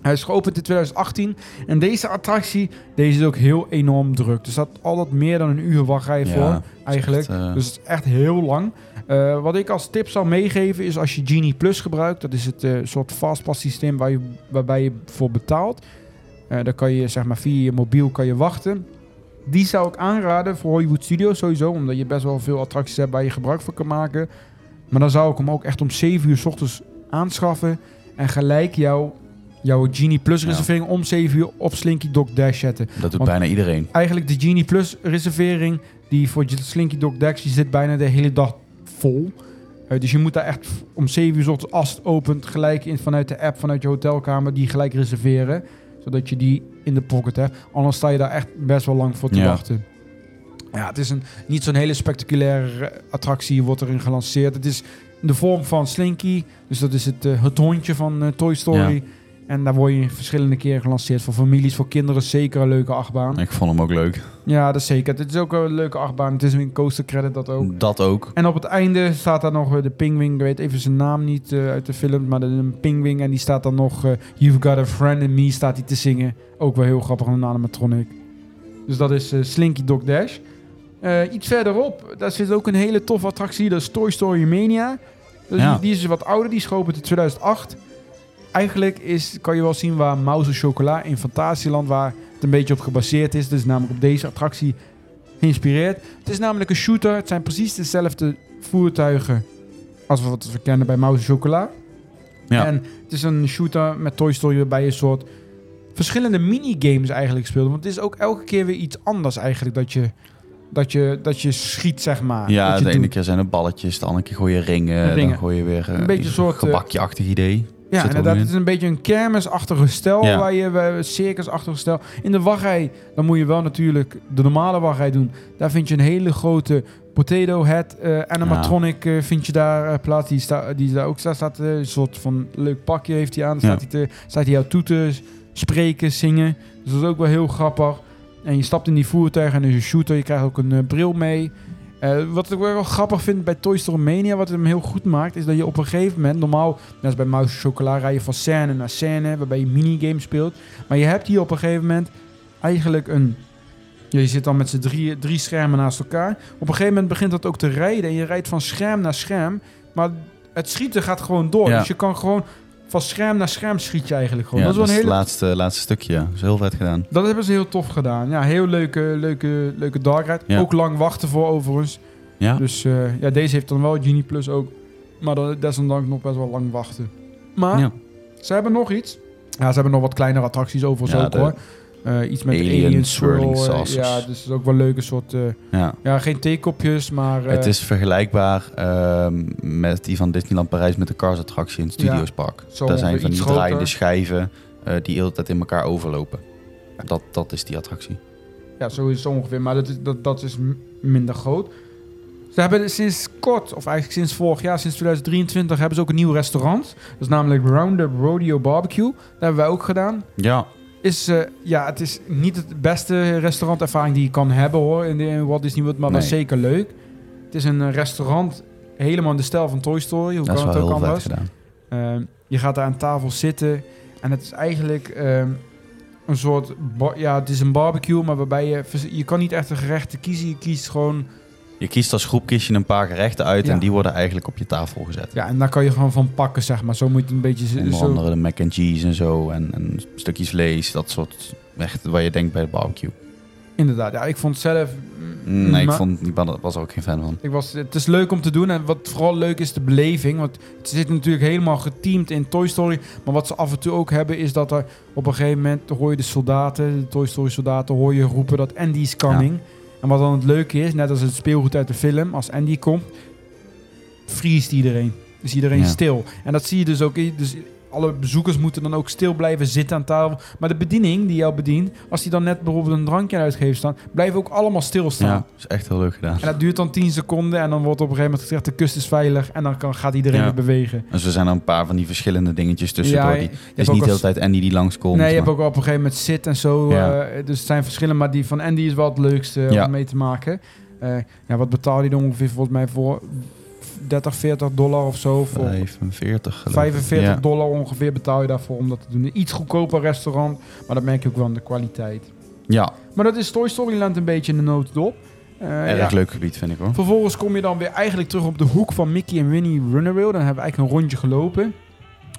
Hij is geopend in 2018. En deze attractie, deze is ook heel enorm druk. Er staat altijd meer dan een uur wachtrij voor, Ja, eigenlijk. echt, Dus het is echt heel lang. Eh, wat ik als tip zou meegeven is als je Genie Plus gebruikt. Dat is het eh, soort fastpass systeem waar je, waarbij je voor betaalt. Eh dan kan je zeg maar via je mobiel kan je wachten. Die zou ik aanraden voor Hollywood Studios sowieso. Omdat je best wel veel attracties hebt waar je gebruik van kan maken. Maar dan zou ik hem ook echt om 7 uur s ochtends aanschaffen. En gelijk jouw, jouw Genie Plus Ja. reservering om 7 uur op Slinky Dog Dash zetten dat doet want- bijna iedereen. eigenlijk de Genie Plus reservering, die voor Slinky Dog Dash, die zit bijna de hele dag vol. Eh, dus je moet daar echt om 7 uur ochtends als het opent, gelijk in, vanuit de app, vanuit je hotelkamer, die gelijk reserveren. Zodat je die in de pocket hebt. Anders sta je daar echt best wel lang voor te Ja. wachten. Ja, het is een, niet zo'n hele spectaculaire eh, attractie, wordt erin gelanceerd. Het is in de vorm van Slinky, dus dat is het, eh, het hondje van Toy Story. En daar word je verschillende keren gelanceerd. Voor families, voor kinderen zeker een leuke achtbaan. Ik vond hem ook leuk. Ja, dat is zeker. Het is ook een leuke achtbaan. Het is een coaster credit dat ook. Dat ook. En op het einde staat daar nog eh, de pingwing. Ik weet even zijn naam niet eh, uit de film, maar een pingwing. En die staat dan nog, eh, You've Got a Friend in Me, staat hij te zingen. Ook wel heel grappig, een animatronic. Dus dat is Slinky Dog Dash. Iets verderop, daar zit ook een hele toffe attractie. Dat is Toy Story Mania. Dus Ja. die, die is wat ouder, die is geopend in 2008. Eigenlijk is, kan je wel zien waar Mouse Chocola in Fantasieland, waar het een beetje op gebaseerd is. Dus namelijk op deze attractie geïnspireerd. Het is namelijk een shooter. Het zijn precies dezelfde voertuigen als wat we kennen bij Mouse Chocola. Ja. En het is een shooter met Toy Story waarbij je een soort verschillende minigames eigenlijk speelt. Want het is ook elke keer weer iets anders eigenlijk dat je, dat je, dat je schiet, zeg maar. Ja, de ene keer zijn het balletjes, de andere keer gooi je ringen. Ringen. Dan gooi je weer eh, Een beetje een soort, eh, gebakje-achtig idee. Ja, er inderdaad. Het is een beetje een kermisachtige stijl Ja. waar je eh, circusachtige stijl. In de wachtrij, dan moet je wel natuurlijk de normale wachtrij doen. Daar vind je een hele grote potato head eh, animatronic eh, vind je daar plaats. Die, sta, die daar ook staat. staat een soort van leuk pakje heeft hij aan. Dan Ja. staat, hij te, staat hij jou toe te spreken, zingen. Dus dat is ook wel heel grappig. En je stapt in die voertuig en is een shooter. Je krijgt ook een bril mee. Eh, wat ik wel grappig vind bij Toy Story Mania, wat hem heel goed maakt, is dat je op een gegeven moment, normaal, net als bij Mouse Chocola, rij je van scène naar scène, waarbij je minigames speelt. Maar je hebt hier op een gegeven moment eigenlijk een... je zit dan met z'n drie, drie schermen naast elkaar. Op een gegeven moment begint dat ook te rijden en je rijdt van scherm naar scherm. Maar het schieten gaat gewoon door. Ja. Dus je kan gewoon van scherm naar scherm schiet je eigenlijk gewoon. Ja, dat is wel een het hele laatste, laatste stukje. Ja. Dat is heel vet gedaan. dat hebben ze heel tof gedaan. Ja, heel leuke, leuke, leuke dark ride. Ja. Ook lang wachten voor overigens. Ja, Dus eh, ja, deze heeft dan wel Genie Plus ook. Maar dan, desondanks nog best wel lang wachten. Maar ja. ze hebben nog iets. Ja, ze hebben nog wat kleinere attracties overigens ook de hoor. Eh, iets met Alien Alien swirling Swirl. saucers. ja, dus het is ook wel leuke soort... eh, ja. ja, geen theekopjes, maar... eh, het is vergelijkbaar ehm, met die van Disneyland Parijs met de Cars attractie in het Ja, zo Daar zijn van die groter. draaiende schijven die de hele tijd in elkaar overlopen. Dat, dat is die attractie. Ja, zo is het ongeveer. Maar dat is, dat, dat is minder groot. Ze hebben sinds kort, of eigenlijk sinds vorig jaar, sinds 2023, hebben ze ook een nieuw restaurant. Dat is namelijk Roundup Rodeo Barbecue. Dat hebben wij ook gedaan. Ja, Is, eh, ja, het is niet het beste restaurantervaring die je kan hebben hoor, in, de, in Walt Disney World, maar wel Nee. zeker leuk. Het is een eh, restaurant helemaal in de stijl van Toy Story. Hoe dat is kan wel het ook anders? gedaan. Ehm, je gaat daar aan tafel zitten en het is eigenlijk ehm, een soort, ja, het is een barbecue, maar waarbij je, je kan niet echt een gerecht kiezen. Je kiest gewoon, Je kiest als groep kies je een paar gerechten uit Ja. en die worden eigenlijk op je tafel gezet. ja, en daar kan je gewoon van pakken, zeg maar. Zo moet je het een beetje Onder zo. andere de mac and cheese en zo en, en stukjes vlees, dat soort echt waar je denkt bij de barbecue. Inderdaad, ja, ik vond zelf. mm, Nee, ik vond, ik was- er ook geen fan van. Ik was, het is leuk om te doen en wat vooral leuk is de beleving. Want het zit natuurlijk helemaal geteamd in Toy Story. Maar wat ze af en toe ook hebben is dat er op een gegeven moment hoor je de soldaten, de Toy Story soldaten, hoor je roepen dat Andy is coming. En wat dan het leuke is, net als het speelgoed uit de film, als Andy komt, vriest iedereen. Is iedereen Ja. stil. En dat zie je dus ook. Dus alle bezoekers moeten dan ook stil blijven zitten aan tafel. Maar de bediening die jou bedient, als die dan net bijvoorbeeld een drankje uitgeeft staan, blijven ook allemaal stilstaan. Ja, is echt heel leuk gedaan. En dat duurt dan 10 seconden en dan wordt op een gegeven moment gezegd de kust is veilig en dan kan, gaat iedereen Ja. weer bewegen. Dus er zijn er een paar van die verschillende dingetjes tussendoor. Ja, die, is ook niet de hele tijd Andy die langskomt. Nee, je hebt ook op een gegeven moment zit en zo. Ja. eh, dus het zijn verschillen, maar die van Andy is wel het leukste Ja. om mee te maken. Eh, ja, wat betaal je dan ongeveer volgens mij voor 30, 40 dollar of zo? Voor 45 geloof ik. 45 Ja. dollar ongeveer betaal je daarvoor om dat te doen. Een iets goedkoper restaurant, maar dat merk je ook wel aan de kwaliteit. Ja, Maar dat is Toy Story Land een beetje in de notendop. Eh, erg ja. leuk gebied vind ik hoor. Vervolgens kom je dan weer eigenlijk terug op de hoek van Mickey en Winnie Runaway. Dan hebben we eigenlijk een rondje gelopen.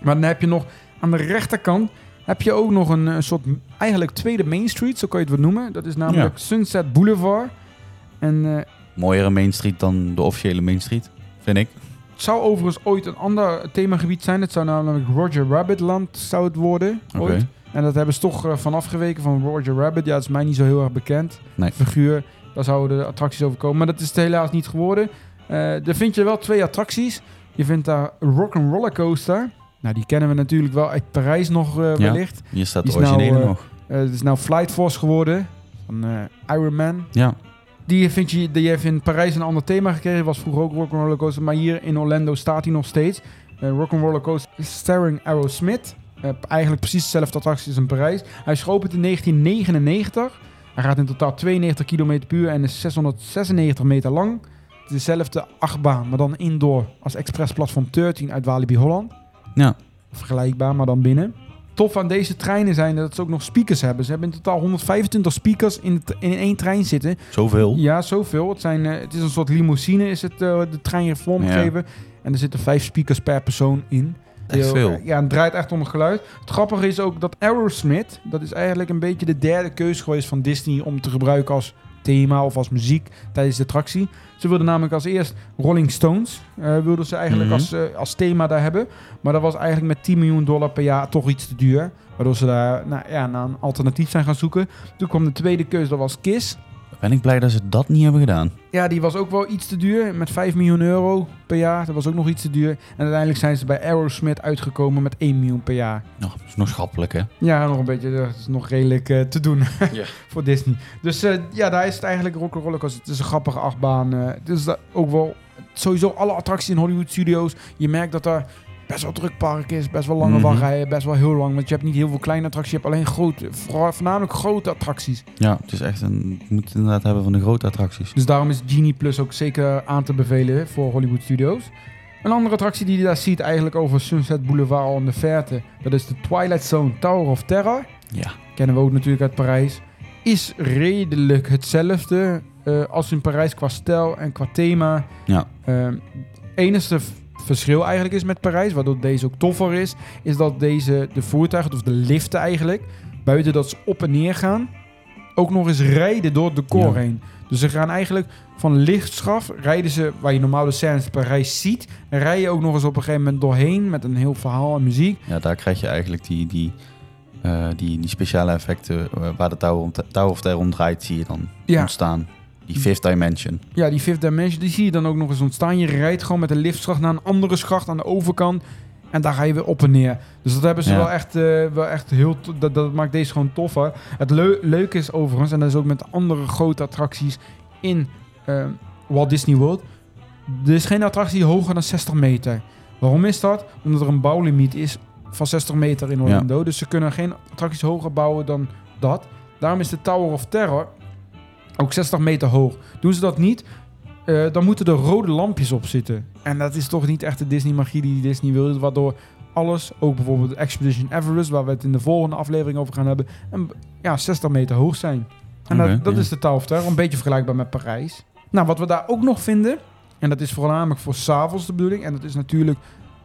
Maar dan heb je nog aan de rechterkant heb je ook nog een, soort eigenlijk tweede Main Street, zo kan je het wel noemen. Dat is namelijk Sunset Boulevard. En eh, Mooiere Main Street dan de officiële Main Street, vind ik. het zou overigens ooit een ander themagebied zijn. Het zou namelijk Roger Rabbit Land zou het worden. Ooit. En dat hebben ze toch eh, vanaf geweken van Roger Rabbit. Ja, dat is mij niet zo heel erg bekend. Nee. Figuur, daar zouden de attracties over komen. Maar dat is het helaas niet geworden. Er vind je wel twee attracties. Je vindt daar Rock'n'Roller Coaster. Nou, die kennen we natuurlijk wel uit Parijs nog Ja. wellicht. Hier staat de is nou, originele nog. Het is nou Flight Force geworden. Van Iron Man. Ja, Die, vind je, die heeft in Parijs een ander thema gekregen. Was vroeger ook Rock'n'Roller Coaster. Maar hier in Orlando staat hij nog steeds. Eh Rock'n'Roller Coaster starring Aerosmith. Eh, eigenlijk precies dezelfde attractie als in Parijs. Hij is geopend in 1999. Hij gaat in totaal 92 km per uur en is 696 meter lang. Het is dezelfde achtbaan, maar dan indoor als Express Platform 13 uit Walibi Holland. ja. Vergelijkbaar, maar dan binnen. Tof aan deze treinen zijn dat ze ook nog speakers hebben. Ze hebben in totaal 125 speakers in, in één trein zitten. zoveel. Ja, zoveel. Het, zijn, eh, het is een soort limousine, is het, eh, de trein vormgegeven. En er zitten vijf speakers per persoon in. Echt veel. Ja, het draait echt om het geluid. Het grappige is ook dat Aerosmith, dat is eigenlijk een beetje de derde keus geweest van Disney om te gebruiken als thema of als muziek tijdens de attractie. Ze wilden namelijk als eerst Rolling Stones, eh, wilden ze eigenlijk Mhm. als, eh, als thema daar hebben. Maar dat was eigenlijk met 10 miljoen dollar per jaar toch iets te duur. Waardoor ze daar nou, ja, naar een alternatief zijn gaan zoeken. Toen kwam de tweede keuze, dat was Kiss. Ben ik blij dat ze dat niet hebben gedaan. Ja, die was ook wel iets te duur. Met 5 miljoen euro per jaar. Dat was ook nog iets te duur. En uiteindelijk zijn ze bij Aerosmith uitgekomen met 1 miljoen per jaar. Nou, dat is nog schappelijk, hè? Ja, nog een beetje. Dat is nog redelijk eh, te doen *laughs* Ja. voor Disney. Dus eh, ja, daar is het eigenlijk Rock'n'Roller Coaster. Het is een grappige achtbaan. eh het is ook wel... Sowieso alle attracties in Hollywood Studios. Je merkt dat er best wel druk park is. Best wel lange wachtrijen. Best wel heel lang. Want je hebt niet heel veel kleine attracties. Je hebt alleen grote, voornamelijk grote attracties. Ja, het is echt een... Je moet het inderdaad hebben van de grote attracties. Dus daarom is Genie Plus ook zeker aan te bevelen voor Hollywood Studios. Een andere attractie die je daar ziet eigenlijk over Sunset Boulevard al in de verte. Dat is de Twilight Zone Tower of Terror. Ja. Kennen we ook natuurlijk uit Parijs. Is redelijk hetzelfde eh, als in Parijs qua stijl en qua thema. Ja. Ehm, enige verschil eigenlijk is met Parijs, waardoor deze ook toffer is, is dat deze, de voertuigen, of de liften eigenlijk, buiten dat ze op en neer gaan, ook nog eens rijden door het decor Ja. heen. Dus ze gaan eigenlijk van lichtschaf, rijden ze, waar je normaal de scènes in Parijs ziet, en rij je ook nog eens op een gegeven moment doorheen met een heel verhaal en muziek. Ja, daar krijg je eigenlijk die, die, eh, die, die speciale effecten eh, waar de om, Tower of Terror om draait, zie je dan Ja. ontstaan. Die fifth dimension. Ja, die fifth dimension, die zie je dan ook nog eens ontstaan. Je rijdt gewoon met een liftschacht naar een andere schacht aan de overkant. En daar ga je weer op en neer. Dus dat hebben ze Ja. wel echt, eh, wel echt heel... Dat, dat maakt deze gewoon toffer. Het leu- leuke is overigens, en dat is ook met andere grote attracties in eh, Walt Disney World. Er is geen attractie hoger dan 60 meter. Waarom is dat? Omdat er een bouwlimiet is van 60 meter in Orlando. Dus ze kunnen geen attracties hoger bouwen dan dat. Daarom is de Tower of Terror ook 60 meter hoog. Doen ze dat niet, eh, dan moeten er rode lampjes op zitten. En dat is toch niet echt de Disney-magie die Disney wil. Waardoor alles, ook bijvoorbeeld Expedition Everest, waar we het in de volgende aflevering over gaan hebben, en, ja, 60 meter hoog zijn. En dat, dat is de Terror, een beetje vergelijkbaar met Parijs. Nou, wat we daar ook nog vinden, en dat is voornamelijk voor s'avonds de bedoeling, en dat is natuurlijk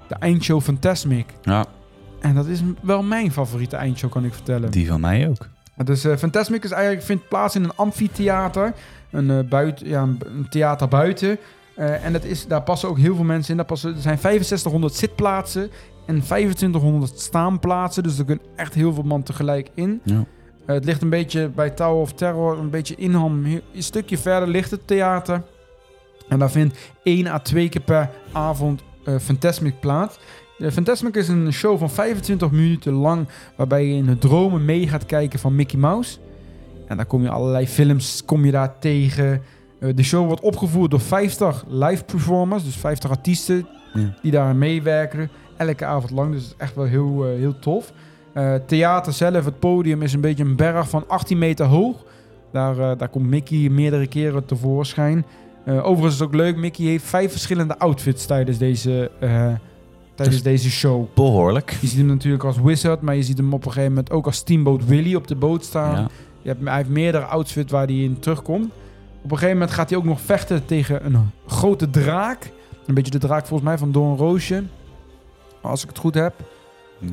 de eindshow Fantasmic. Ja, En dat is wel mijn favoriete eindshow, kan ik vertellen. die van mij ook. Dus eh Fantasmic is eigenlijk, vindt plaats in een amfitheater. Een, eh, buiten, ja, een, theater buiten. Eh, en dat is, daar passen ook heel veel mensen in. Daar passen, er zijn 6500 zitplaatsen en 2500 staanplaatsen. Dus er kunnen echt heel veel man tegelijk in. Ja. Eh, het ligt een beetje bij Tower of Terror, een beetje inham. Een stukje verder ligt het theater. En daar vindt één à twee keer per avond eh Fantasmic plaats. Fantasmic is een show van 25 minuten lang, waarbij je in de dromen mee gaat kijken van Mickey Mouse. En daar kom je allerlei films kom je daar tegen. Eh, de show wordt opgevoerd door 50 live performers, dus 50 artiesten Ja. die daar meewerken. Elke avond lang, dus het is echt wel heel, eh, heel tof. Eh, theater zelf, het podium is een beetje een berg van 18 meter hoog. Daar, daar komt Mickey meerdere keren tevoorschijn. Overigens is het ook leuk, Mickey heeft vijf verschillende outfits tijdens deze, tijdens Dus- deze show. Behoorlijk. Je ziet hem natuurlijk als wizard, maar je ziet hem op een gegeven moment ook als Steamboat Willie op de boot staan. Ja. Je hebt, hij heeft meerdere outfits waar hij in terugkomt. Op een gegeven moment gaat hij ook nog vechten tegen een grote draak. Een beetje de draak volgens mij van Don Roosje. Als ik het goed heb.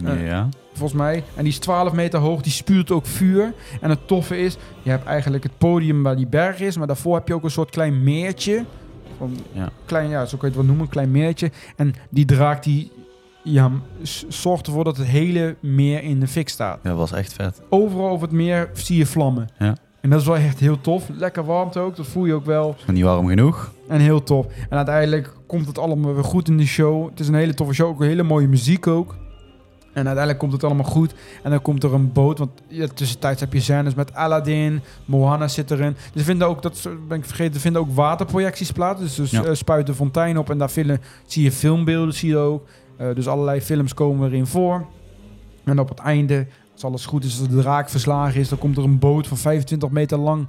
Ja. Volgens mij. En die is 12 meter hoog. Die spuurt ook vuur. En het toffe is, je hebt eigenlijk het podium waar die berg is. Maar daarvoor heb je ook een soort klein meertje. Van Ja. Klein, ja, zo kan je het wel noemen. Een klein meertje. En die draak die ja, zorgt ervoor dat het hele meer in de fik staat. Dat was echt vet. Overal over het meer zie je vlammen. Ja. En dat is wel echt heel tof. Lekker warmte ook. Dat voel je ook wel. Nog niet warm genoeg. En heel tof. En uiteindelijk komt het allemaal weer goed in de show. Het is een hele toffe show. Ook een hele mooie muziek ook. En uiteindelijk komt het allemaal goed. En dan komt er een boot. Want ja, tussentijds heb je scènes met Aladdin. Moana zit erin. Dus vinden ook, dat ben ik vergeten, er vinden ook waterprojecties plaats. Dus, dus Ja. eh, spuiten fontein op. En daar filmen, zie je filmbeelden zie je ook. Eh, dus allerlei films komen erin voor. En op het einde, als alles goed is, als de draak verslagen is... dan komt er een boot van 25 meter lang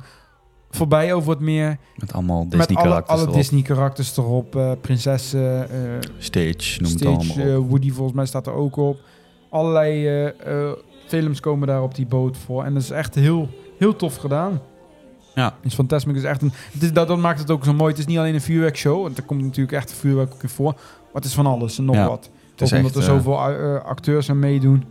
voorbij over het meer. Met allemaal Met alle, Disney-karakters alle erop. Disney-karakters erop. eh, prinsessen, eh, Stage, noem het Stitch, allemaal op. Woody volgens mij staat er ook op. Allerlei films komen daar op die boot voor. En dat is echt heel, heel tof gedaan. Ja. Dus Fantasmic is echt een... Het is, dat, dat maakt het ook zo mooi. Het is niet alleen een vuurwerkshow. Want er komt natuurlijk echt vuurwerk ook in voor. Maar het is van alles en nog Ja, wat. Is omdat echt, er eh, zoveel eh, acteurs aan meedoen.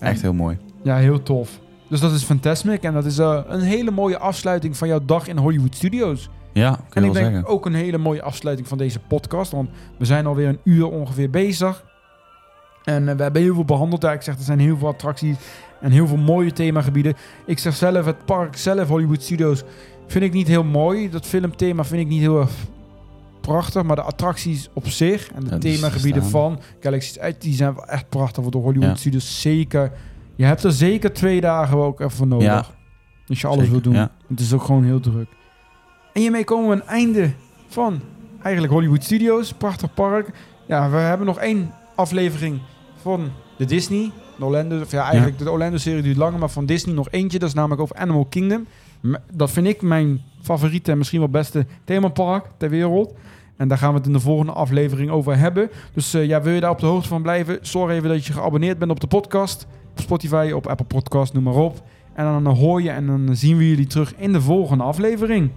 En- echt heel mooi. Ja, heel tof. Dus dat is Fantasmic. En dat is eh, een hele mooie afsluiting van jouw dag in Hollywood Studios. Ja, kun En je ik wel denk zeggen. ook een hele mooie afsluiting van deze podcast. Want we zijn alweer een uur ongeveer bezig. En we hebben heel veel behandeld. Ja, ik zeg, er zijn heel veel attracties en heel veel mooie themagebieden. Ik zeg zelf, het park zelf, Hollywood Studios, vind ik niet heel mooi. Dat filmthema vind ik niet heel erg prachtig. Maar de attracties op zich en de Ja, themagebieden van Galaxy's Edge, die zijn wel echt prachtig voor de Hollywood Ja. Studios. Zeker. Je hebt er zeker twee dagen ook even voor nodig. Ja. Als je alles Zeker, wil doen. ja. Het is ook gewoon heel druk. En hiermee komen we aan het einde van eigenlijk Hollywood Studios. Prachtig park. Ja, we hebben nog één aflevering van de Disney. De Orlando, of ja, eigenlijk de Orlando-serie duurt langer, maar van Disney nog eentje. Dat is namelijk over Animal Kingdom. Dat vind ik mijn favoriete en misschien wel beste themapark ter wereld. En daar gaan we het in de volgende aflevering over hebben. Dus eh, ja, wil je daar op de hoogte van blijven? Zorg even dat je geabonneerd bent op de podcast. Op Spotify, op Apple Podcast, noem maar op. En dan hoor je en dan zien we jullie terug in de volgende aflevering.